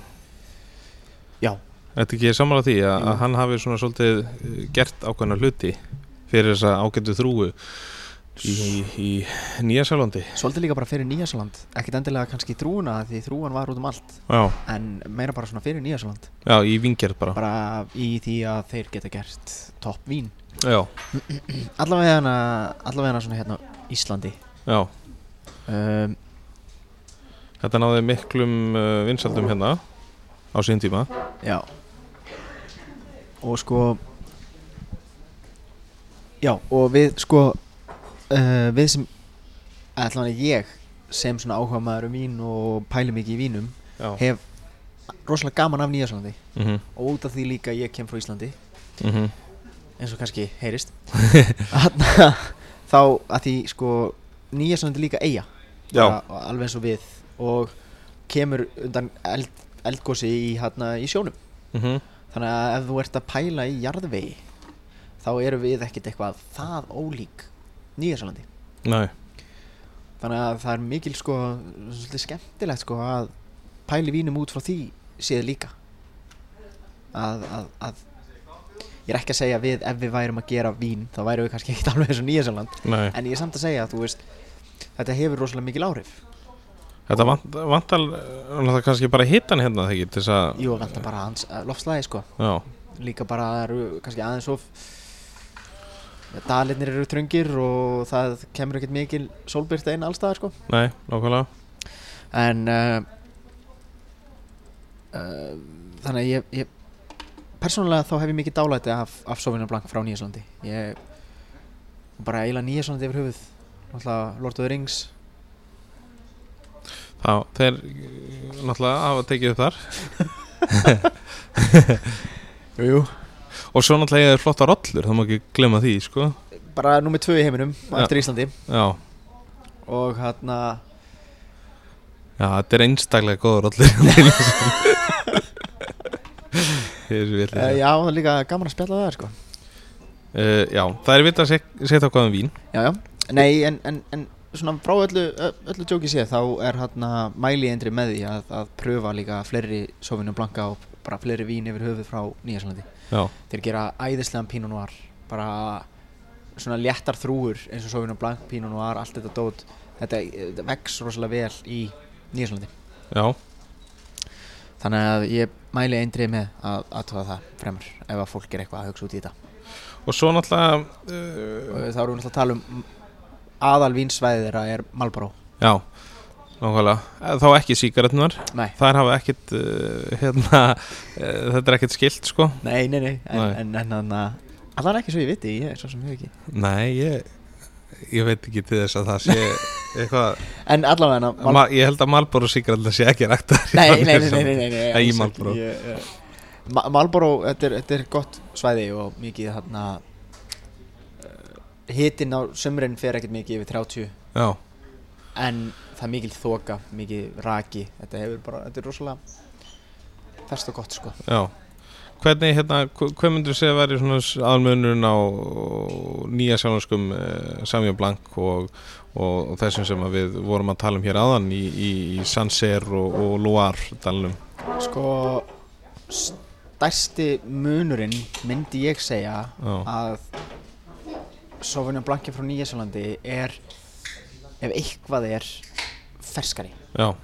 Þetta ekki sammála því að, að hann hafi svona svolítið uh, gert ákveðna hluti fyrir þessa ágættu þrúu í, í Nýja Sjálfandi svolítið líka bara fyrir Nýjasaland Ekkert endilega kannski þrúuna því þrúan var út um allt. Já, En meira bara svona fyrir Nýjasaland já, í vingerð bara. Bara í því að þeir geta gert topp vín. Já, <clears throat> Allavega hana, hana svona hérna Íslandi. Já, um, þetta náði miklum uh, vinsaldum hérna á sín tíma. Já Og sko Já, og við sko uh, Við sem Allavega ég sem svona áhuga maður um vín og pæli mikið í vínum Já, hef rosalega gaman af Nýjaslandi mhm, og út af því líka ég kem frá Íslandi. Mhm. Eins og kannski heyrist. <laughs> Þarna, þá að því sko Nýjaslandi líka eiga bara alveg eins og við. Og kemur undan eld, eldgósi í, hérna, í sjónum. Mhm, þannig að ef þú ert að pæla í jarðvegi þá eru við ekkert eitthvað það ólík Nýjasalandi næ, þannig að það er mikil sko svolítið skemmtilegt sko að pæli vínum út frá því séð líka. Að, að, að ég er ekki að segja við ef við værum að gera vín þá værum við kannski ekkert alveg eins og Nýjasaland næ en ég er samt að segja að þú veist þetta hefur rosalega mikil áhrif Þetta vant, vantal það kannski bara hittan hérna þegar ekki til þess að jú, vantar bara hans uh, loftslæði sko. Já, líka bara það eru kannski aðeins of Dalirnir eru tröngir og það kemur ekkert mikil sólbyrta inn allstaðar sko. Nei, nákvæmlega. En uh, uh, þannig að ég, ég persónulega þá hef ég mikið dálæti af, af Sauvignon Blanc frá Nýjaslandi ég bara eiginlega Nýjaslandi yfir höfuð. Náttúrulega Lord of the Rings Já, þeir uh, náttúrulega hafa tekið upp þar. Jú, <laughs> jú. Og svo náttúrulega er flotta rollur, það má ekki glemma því, sko. Bara nummið tvö í heiminum Ja. eftir Íslandi. Já, og hérna já, þetta er einstaklega góða rollur. <laughs> Uh, já, það er líka gaman að spjalla það sko. Uh, Já, það er vita að setja hvað um vín. Já, já, nei, en, en, en svona frá öllu, öllu tjóki séð þá er hérna mæli eindri með því að, að pröfa líka fleiri Sauvignon Blanca og bara fleiri vín yfir höfuð frá Nýjaslandi þeir gera æðislegan Pinot Noir bara svona léttar þrúur eins og Sauvignon Blanc, Pinot Noir, allt þetta dót. Þetta, þetta vex rosalega vel í Nýjaslandi já, þannig að ég mæli eindri með að aðtóða það fremur ef að fólk er eitthvað að hugsa út í þetta. Og svo náttúrulega uh, þá erum við náttúrulega að tala um aðal vínsvæði þeirra er Marlboro. Já, nákvæmlega. Þá ekki síkaretnunar, nei, þær hafa ekkit uh, hérna, uh, þetta er ekkit skilt, sko. Nei, nei, nei en, en, en, allan ekki svo ég viti ég er svo sem ég ekki. Nei, ég, ég veit ekki til þess að það sé <laughs> eitthvað en allavega Mal Ma, Ég held að Malboro síkaretna sé ekki ræktar nei, nei, nei, nei, nei, nei, nei Nei, í alls ekki. Marlboro. Ég, eh, Ma Marlboro, þetta er, gott svæði og mikið þarna hitin á sumrin fer ekkert mikið yfir 30 Já, en það er mikil þoka, mikið raki. Þetta hefur bara, þetta er rosalega fest og gott sko. Já. Hvernig, hérna, hva- hvað myndur segja að væri svona aðmunurinn á nýja sjálfanskum uh, Samjón Blank og, og, og þessum sem við vorum að tala um hér áðan í, í, í Sancerre og, og Loire dalnum? Sko stærsti munurinn myndi ég segja Já, að Sauvignon Blanc frá Nýjasjálandi er ef eitthvað er ferskari. Já, uh,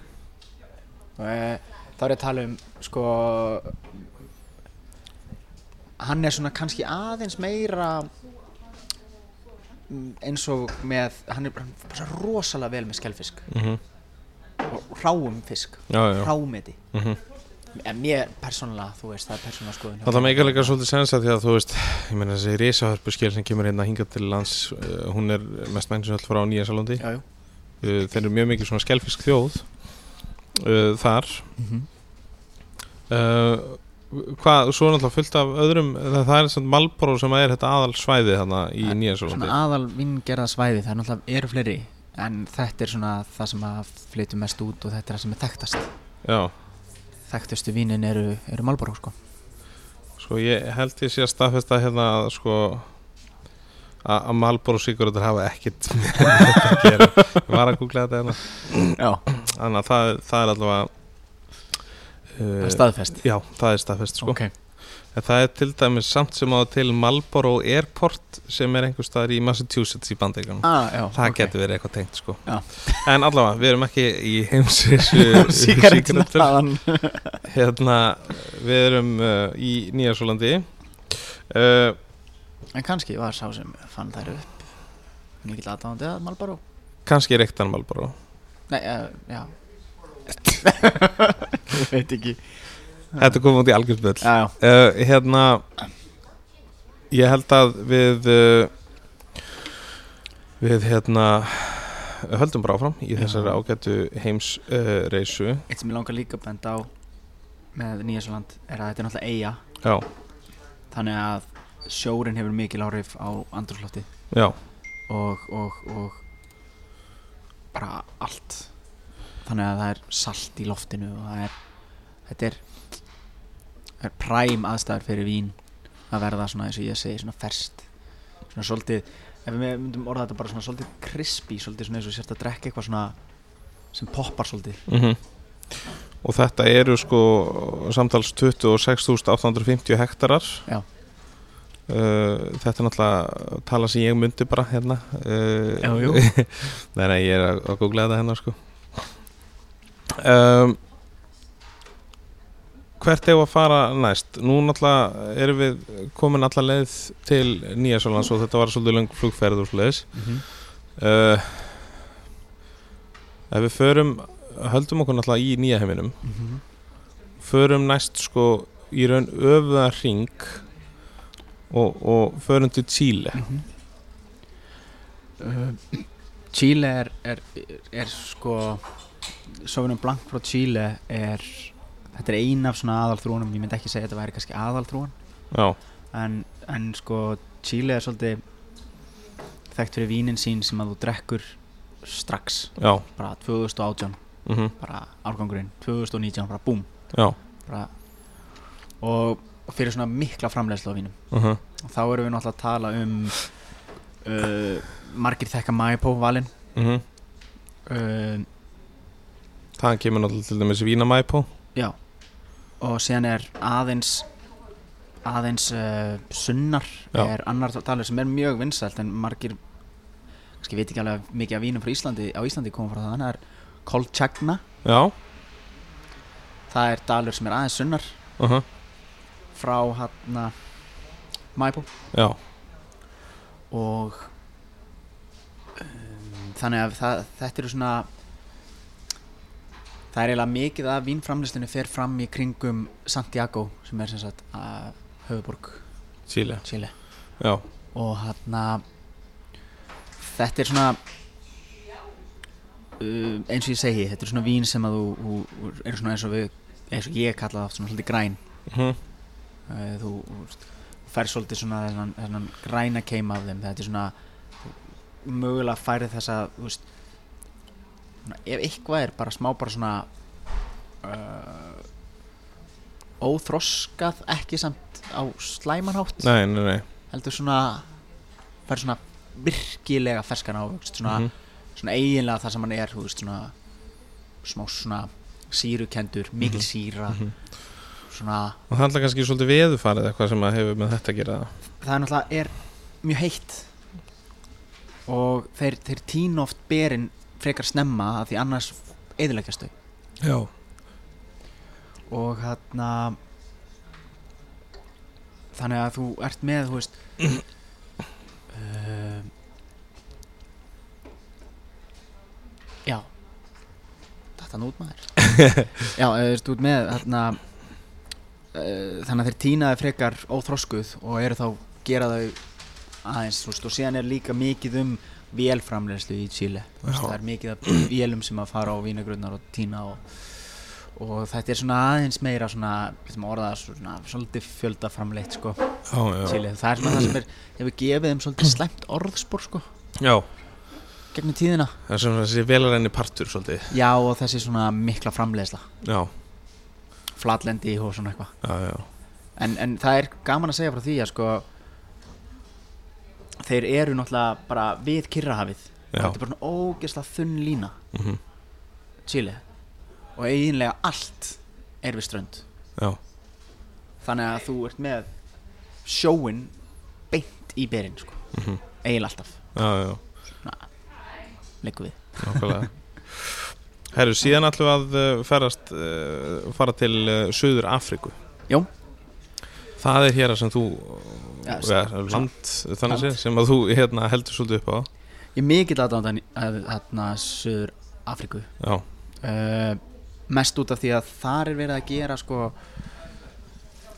þá er ég að tala um sko hann er svona kannski aðeins meira mm, eins og með hann er bara rosalega vel með skelfisk mm og ráum fisk, Já, já. Rámeti mm en mér persónulega, þú veist, það er persónulega skoðun Það mér. meikar líka svolítið sensa því að þú veist ég meina þessi risahörpu skil sem kemur hérna hingað til lands uh, hún er mest mænsjöld frá Nýja jú uh, þeir eru mjög mikið svona skelfisk þjóð uh, þar. Mm uh, hvað, svo er náttúrulega fullt af öðrum það, það er svona Malboro sem er þetta aðal svæði þarna í Nýja Salóndi Svona aðal vinngerða svæði, það er náttúrulega eru fleiri en þetta er svona það sem að flytur mest út og þetta er það sem er þekktast. Já, þekktustu vínin eru, eru Malborg sko. sko ég held ég sé að staðfesta hérna að sko að Malboro Sigurður hafa ekkit <laughs> að gera. Ég var að googla þetta hérna. Þannig að það, það er allavega uh, staðfest. Já, það er staðfest sko. Ok, En það er til dæmis samt sem á til Marlboro Airport sem er einhver staðar í Massachusetts í bandaríkanum ah, Það ok. getur verið eitthvað tengt sko. Já. En allavega, við erum ekki í <laughs> Sígarettum sígarettur. þaðan Hérna, við erum uh, í Nýjarsólandi uh, En kannski var sá sem fann þær upp Mikill aðdáðandi að Malborg Kanski reyktan Marlboro. Nei, uh, já. <laughs> Ég veit ekki Þetta kom út í algjörsböll Já, já, uh, Hérna Ég held að við uh, Við hérna höldum bara áfram í Já. þessari ágætu heimsreisu. Uh, eitt sem ég langar líka að benda á með Nýjasaland er að þetta er náttúrulega eiga Já, þannig að sjórin hefur mikil áhrif á andrúrslofti já, og, og, og bara allt. Þannig að það er salt í loftinu og það er þetta er, er præm aðstæður fyrir vín að verða svona eins og ég segi svona ferst svona svolítið ef við myndum orða þetta bara svona svolítið crispy svolítið svona eins og sérst að drekka eitthvað svona sem poppar svolítið. Mhm. Og þetta eru sko samtals 26.850 hektarar. Já. Uh, Þetta er náttúrulega tala sem ég myndi bara hérna. Uh, Já, jú. <laughs> Nei, nei, ég er að, að googla þetta hérna sko. Um, Hvert hefur að fara næst? Nú náttúrulega erum við komin alla leið til Nýjasólands og þetta var svolítið löng flugferð úr sliðis mm -hmm. uh, Ef við förum höldum okkur náttúrulega í nýja heiminum. Förum næst sko í raun öfuða ring og, og förum til Chile. Uh, Chile er, er, er sko Sauvignon Blanc frá Chile er þetta er ein af svona aðalþrúnum ég myndi ekki segja að þetta væri kannski aðalþrúan Já, en, en sko Chile er svolítið þekkt fyrir vínin sín sem að þú drekkur strax. Já, bara 2018 mhm, bara árgangurinn. 2019 bara búm. Já. Bara, og fyrir svona mikla framleiðslu á vínum. Mhm, og þá erum við náttúrulega að tala um uh, margir þekka Maipo valin. Mhm. Uh, Það kemur náttúrulega til dæmis Vínamæpó Já og síðan er aðeins aðeins uh, sunnar Já. er annar talur sem er mjög vinsælt en margir kannski veit ekki alveg mikið af vínum frá Íslandi á Íslandi komum frá það, hann er Kolchagna. Já, það er dalur sem er aðeins sunnar mhm, frá hann Maipo já, og um, þannig að það, þetta eru svona það er eiginlega mikið af vínframlistinu fer fram í kringum Santiago sem er sem sagt að höfuborg Chile. Chile. Og hann að þetta er svona uh, eins og ég segi þetta er svona vín sem að þú, þú, er svona eins og við eins og ég kalla það svona svolítið græn. Mhm, uh, þú, þú fær svolítið svona þennan, þennan græna keim af þeim. Þetta er svona mögulega færið þessa þú veist ef eitthvað er bara smá bara svona uh, óþroskað ekki samt á slæmanhátt nei, nei, nei. Heldur svona fær svona virkilega ferskan ávöxt svona, mhm, svona eiginlega það sem hann er veist svona smá svona sírukendur, mikil Mhm. síra mhm. svona Og það er kannski svolítið veðufarið eitthvað sem að hefur með þetta að gera. Það er náttúrulega er mjög heitt. Og þeir, þeir tína oft berin frekar snemma af því annars eðileggjast þau. Já. Og hérna þannig að þú ert með þú veist uh, já. Þetta nút maður? <laughs> Já, þú veist, ert með hérna uh, þannig að þeir tínaði frekar óþroskuð og eru þá gera þau aðeins, þú veist, og síðan er líka mikið um vélframlegslu í Chile. Það er mikið af vélum sem að fara á vínagrunnar og tína og, og þetta er svona aðeins meira svona, við þum að orða það svona svolítið fjöldaframleitt sko. Já, já, Chile, það er svona það sem er hefur gefið þeim svolítið slæmt orðspor sko. Já. Gegnum tíðina. Það er svona þessi velarenni partur svolítið. Já og þessi svona mikla framleiðsla. Já, flatlendi og svona eitthvað. En, en það er gaman að segja frá því að sko þeir eru náttúrulega bara við Kyrrahafið. Já. þetta er bara svona ógeðslega þunn lína. Mm Chile. Og eiginlega allt er við strönd. Já, þannig að þú ert með sjóin beint í berin sko. mhm, eiginlega alltaf. Leikum við. Nákvæmlega. Herru, síðan ætlum við að uh, ferast, uh, fara til uh, Suður Afríku Jó. Það er hér sem þú Ja, ja, land, þannig sé, sem að þú hérna, heldur svolítið upp á. Ég er mikill aðdándan að þarna Suður Afríku Já, uh, mest út af því að þar er verið að gera sko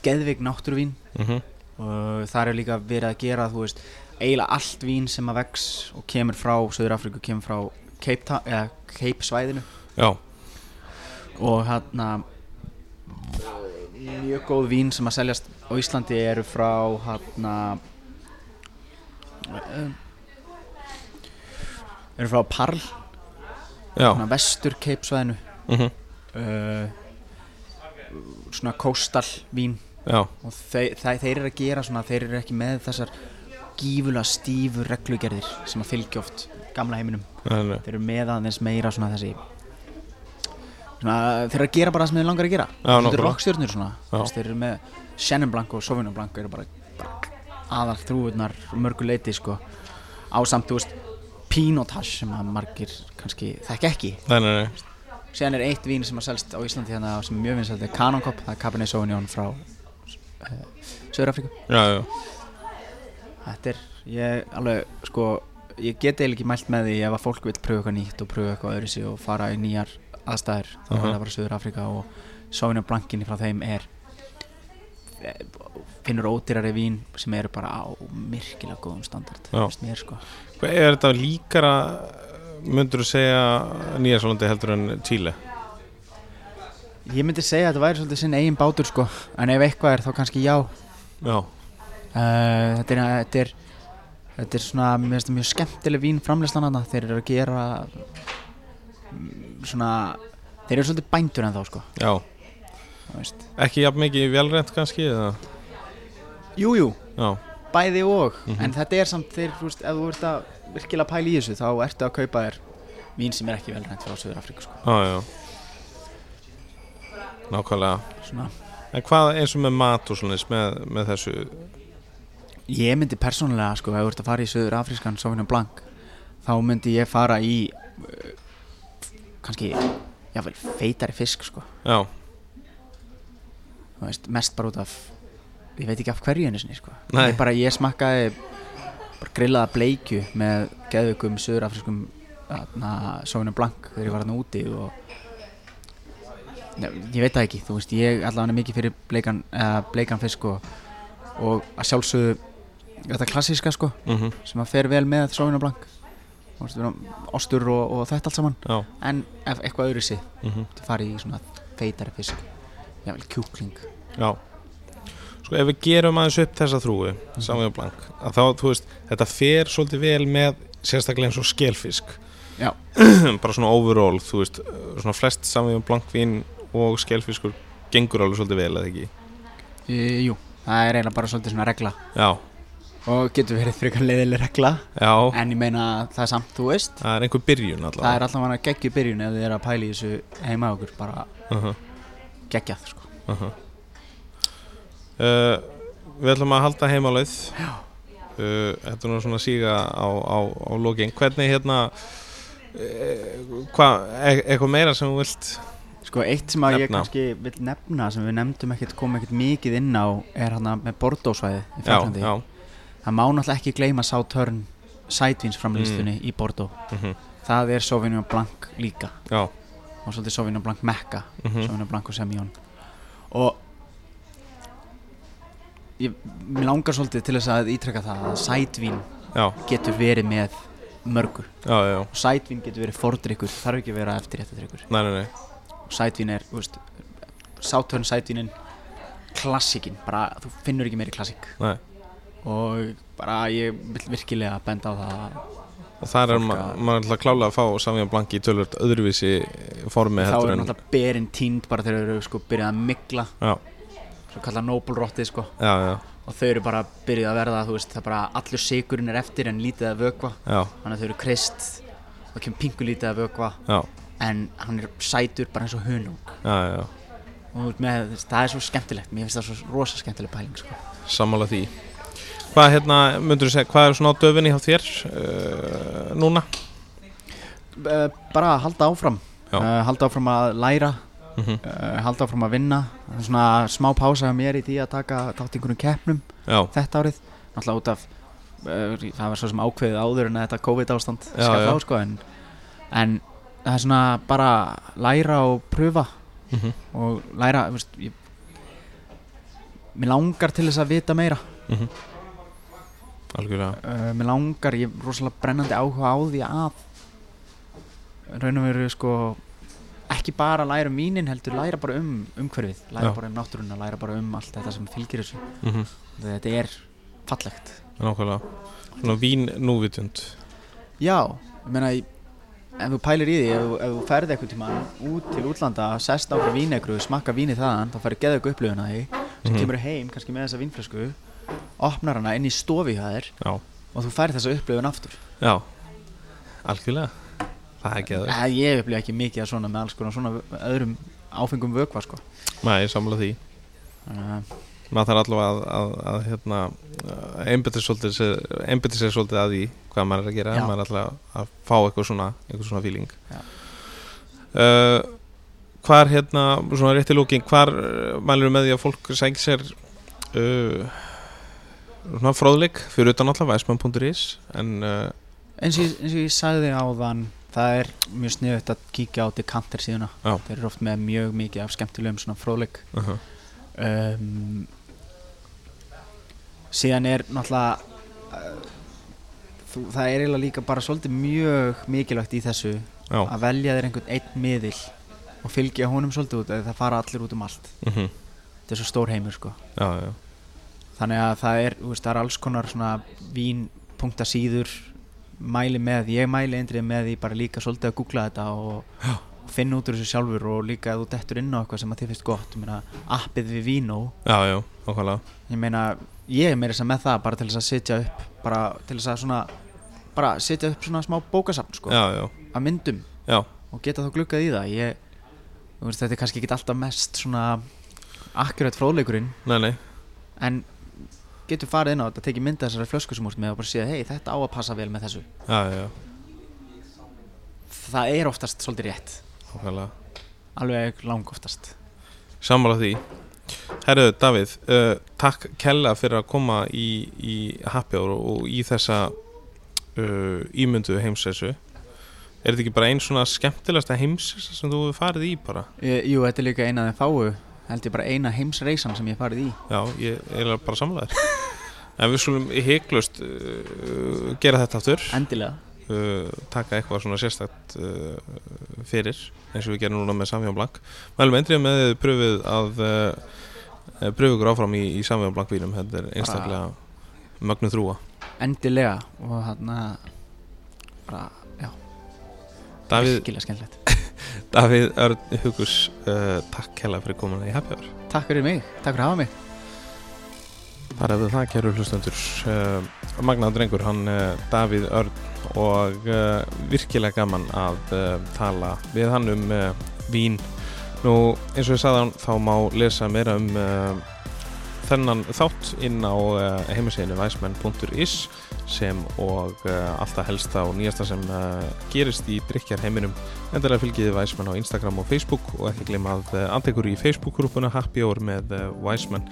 geðveik náttúruvín. Mhm, og þar er líka verið að gera þú veist, eiginlega allt vín sem að vex og kemur frá Suður Afríku kemur frá Cape svæðinu já, og hérna mjög góð vín sem að seljast á Íslandi eru frá hérna um, eru frá Parl vestur Cape svæðinu mhm, uh, svona coastal vín. Já, og þeir, þeir, þeir eru að gera svona þeir eru ekki með þessar gífulega stífu reglugerðir sem að fylgja oft gamla heiminum. Nei, þeir eru með aðeins meira svona þessi þeir eru að gera bara það sem þeir langar að gera. Já, þetta nákvæmlega. er rockstjörnur svona. Þeir eru með Chenin Blanc og Sauvignon Blanc eru bara, bara aðal þrúurnar mörgu leiti sko. Ásamt þú veist Pinotage sem að margir kannski þekk ekki. Nei, nei, nei. síðan er eitt vín sem að selst á Íslandi hérna sem er mjög vinsælt er Canon Cup það er Cabernet Sauvignon frá uh, Söður-Afríku Já, já, þetta er, ég alveg sko, ég get eiginlega ekki mælt með því ef að fólk vil pröfa eitthvað nýtt og pröfa eitthvað öðru sig og fara í nýjar aðstæður þá er það bara Söður-Afríka og Sauvignon Blancinni frá þeim er eh, finnur ódýrari vín sem eru bara á myrkilega góðum standard mér sko. Er þetta líkara myndur þú segja Nýjasólandi heldur en Chile? ég myndi segja að þetta væri svolítið sinn eigin bátur sko en ef eitthvað er þá kannski já. Já, Uh, þetta, er, þetta er þetta er svona mjög skemmtileg vín framleyslan þeir eru að gera svona þeir eru svolítið bændur en þá sko. Já, ekki jafn mikið velrænt kannski eða? jú jú, bæði og. Mhm. en þetta er samt þeir, þú veist, ef þú ert að virkilega pæla í þessu þá ertu að kaupa þér vín sem er ekki velrænt frá Söður Afríku sko. já, já. Nákvæmlega. Svona. En hvað eins og með mat og svona með, með þessu? Ég myndi persónulega sko, ef þú ert að fara í Söður Afrískan Sauvignon Blanc þá myndi ég fara í kannski jáfnvel feitari fisk sko. Já, veist, mest bara út af ég veit ekki af hverju einu sinni sko. Ég, bara, ég smakkaði bara grillaða bleikju með geðvökum söðurafriskum Sauvignon Blanc þegar ég var hérna úti og Nei, ég veit það ekki, þú veist, ég allavega er mikið fyrir bleikan, uh, bleikan fisk og, og að sjálfsögðu þetta klassíska sko, mhm, sem að fer vel með Sauvignon ostur og, og þetta allt saman. Já, en ef eitthvað öðru sig, mhm, þú farið í svona feitari fisk, jável kjúkling. Já. Sko ef við gerum aðeins upp þessa þrúi Samuel Blanc, að þá, þú veist þetta fer svolítið vel með sérstaklega eins og skelfisk. <clears throat> Bara svona overall, þú veist svona flest Samuel Blanc vín og skelfiskur gengur alveg svolítið vel, eða ekki? E, jú, það er eiginlega bara svolítið svona regla. Já, og getur verið frekar leiðileg regla. Já, en ég meina það er samt, þú veist. Það er einhver byrjun það allavega er alltaf að geggju byrjun ef þið er að pæla í þessu heima okkur bara uh -huh, geggjað sko. uh -huh. Uh, Við ætlum að halda heimaleið Já. uh, Þetta er nú svona síga á, á, á lokin. Hvernig hérna uh, hvað, e eitthvað meira sem þú vilt sko eitt sem að ég Nefna. kannski vil nefna sem við nefndum ekkert, komum ekkert mikið inn á er hann með Bordeaux-svæði í já, Fraklandi já Það má náttúrulega ekki gleyma Sauternes sætvíns framlýstunni í Bordeaux. Mhm, Það er Sauvignon Blanc líka. Já, og svolítið Sauvignon Blanc Mecca mhm, Sauvignon Blanc og Semillon. Og ég, langar svolítið til þess að ítrekka það að sætvín já, getur verið með mörgu. Já, já og sætvín getur verið fordrykkur þarf ekki að vera eftirréttadrykkur Nei, nei, nei, og sætvín er, Sauternes sætvínin klassíkin, bara þú finnur ekki meiri klassík. Nei og bara ég vil virkilega benda á það Og þar er ma að- maður ætla klálega að fá Savian Blanc í tölvöld öðruvísi formi þá er en náttúrulega berin tínd bara þegar þau eru sko byrjað að migla Já, svo kallað nobelrottið sko. Já, já, og þau eru bara byrjuð að verða veist það er bara allur sigurinn er eftir en lítið að vökva. Já, þannig að þau eru krist og kemur pingu lítið að vökva. Já, en hann er sætur bara eins og hunung. Og með, það er svo skemmtilegt. Mér finnst það svo rosa skemmtileg pæling sko. Sammála því Hvað hérna, myndur þú segja, hvað er svona á döfinni hjá þér uh, núna? uh, bara halda áfram. Uh, halda áfram að læra Mm uh, halda áfram að vinna. Svona smá pása mér í því að taka þátt í einhvernum keppnum Já, þetta árið. Náttúrulega út af það var svo sem ákveðið áður en þetta COVID ástand skall á sko en, en það er svona bara læra og pröfa mm og læra veist, ég, mér langar til þess að vita meira. Mhm. algjörlega uh, mér langar, ég er rosalega brennandi áhuga á því að raun og veru sko ekki bara læra um vínin heldur læra bara um umhverfið, læra Já. bara um náttúruna læra bara um allt þetta sem fylgir þessu. Mm þetta er fallegt. Nákvæmlega. Svona vín núvitund. Já, ég meina ef þú pælir í því, ef, ef þú ferði eitthvað tíma út til útlanda, sest á vínegru smakka vínið þaðan, þá færi geða ykkur upplifun að því svo Mhm. kemur heim kannski með þessa vínflösku opnar hana inn í stofi Já, og þú færi þessa upplifun aftur. Já. Algjörlega. Það er ekki að Eh, Ég upplifa ekki mikið að svona með alls konar svona öðrum áfengum vökva sko. Nei, ég sammála því. Að maður þarf allavega að, að, að hérna, svolítið sér- svolítið að því hvað maður er að gera. Já. maður er alltaf að fá eitthvað svona eitthvað svona feeling. Já. uh, hvar hérna svona rétt í lókin, hvar uh, mælur með því að fólk sækir sér uh, svona fróðleik fyrir utan alltaf væsmann.is en uh, eins og, ég- sagði áðan það er mjög sniðut að kíkja á Decanter síðuna. Já. þeir eru oft með mjög mikið af skemmtilegum svona fróðleik. Uh -huh. um, síðan er náttúrulega uh, þú, það er eiginlega líka bara svolítið mjög mikilvægt í þessu já, að velja þér einhvern einn miðil og fylgja honum svolítið út eða það fara allir út um allt. Uh þetta er svo stór heimur sko. Já, já, þannig að það er, veist, það er alls konar svona vín.síður mæli með, ég mæli eindrið með því bara líka svolítið að googla þetta og, finna út úr þessu sjálfur og líka að þú dettur inn á eitthvað sem að þið finnst gott ég meina, appið við Vino já, já, ég meina, ég er meira að með það bara til þess að setja upp bara til þess að svona bara setja upp svona smá bókasafn sko, já, já, af myndum já, og geta þá glukkað í það. Ég, veist, þetta er kannski ekki alltaf mest svona akkurat fróðleikurinn. Nei, nei. En getur farið inn á þetta, tekið mynda þessari flösku sem úr með og bara séð, hei, þetta á að passa vel með þessu. Já, já, það er oftast svolítið rétt. Okkarlega alveg lang oftast. Sammála því. Herðu, Davíð, uh, takk kella fyrir að koma í, í Happy Hour og í þessa uh, ímyndu heimsessu Er þetta ekki bara einn svona skemmtilegasta heimsessa sem þú hefur farið í bara? e, Jú, þetta er líka eina af þeim fáu held ég bara eina heimsreisan sem ég farið í. Já, ég er bara sammálaður. En við skulum heiklust uh, gera þetta aftur. Endilega. Uh, taka eitthvað svona sérstakt uh, fyrir eins og við gerum núna með Samfjón Blank Mælum endrið með pröfið að uh, pröfið ykkur áfram í, í Samfjón Blank vínum þetta er einstaklega mögnu þrúa endilega. Og hann bara, já, Davíð, virkilega skemmtilegt <laughs> Davíð Örn Hugus uh, takk hella fyrir komuna í Happy Hour. Takk fyrir mig, takk fyrir að hafa mig. Það er það, kæru hlustendur uh, Magnaður drengur, hann uh, Davíð Örn og virkilega gaman að tala við hann um vín. Nú, eins og ég sagði hann, þá má lesa meira um þennan þátt inn á heimasíðinu væsmenn.is sem og alltaf helsta og nýjasta sem gerist í drikjar heiminum endilega fylgiði Væsmenn á Instagram og Facebook og ekki glema að uh, andekur í Facebook-grúpuna Happy Hour með uh, Væsmenn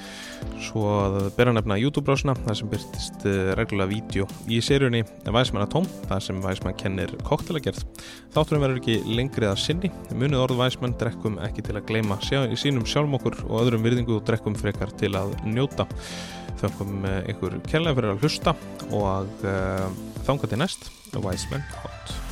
svo að bera nefna YouTube-brásuna þar sem byrtist uh, reglulega vídeo í seríunni Væsmenn að tóm þar sem Væsmenn kennir koktelagerð þátturum verður ekki lengri að sinni. Munið orð Væsmenn drekkum ekki til að gleyma sínum sjálfum okkur og öðrum virðingu og drekkum frekar til að njóta. Þökkum ykkur kærlega fyrir að hlusta og uh, þanga til næst. Væsmenn hot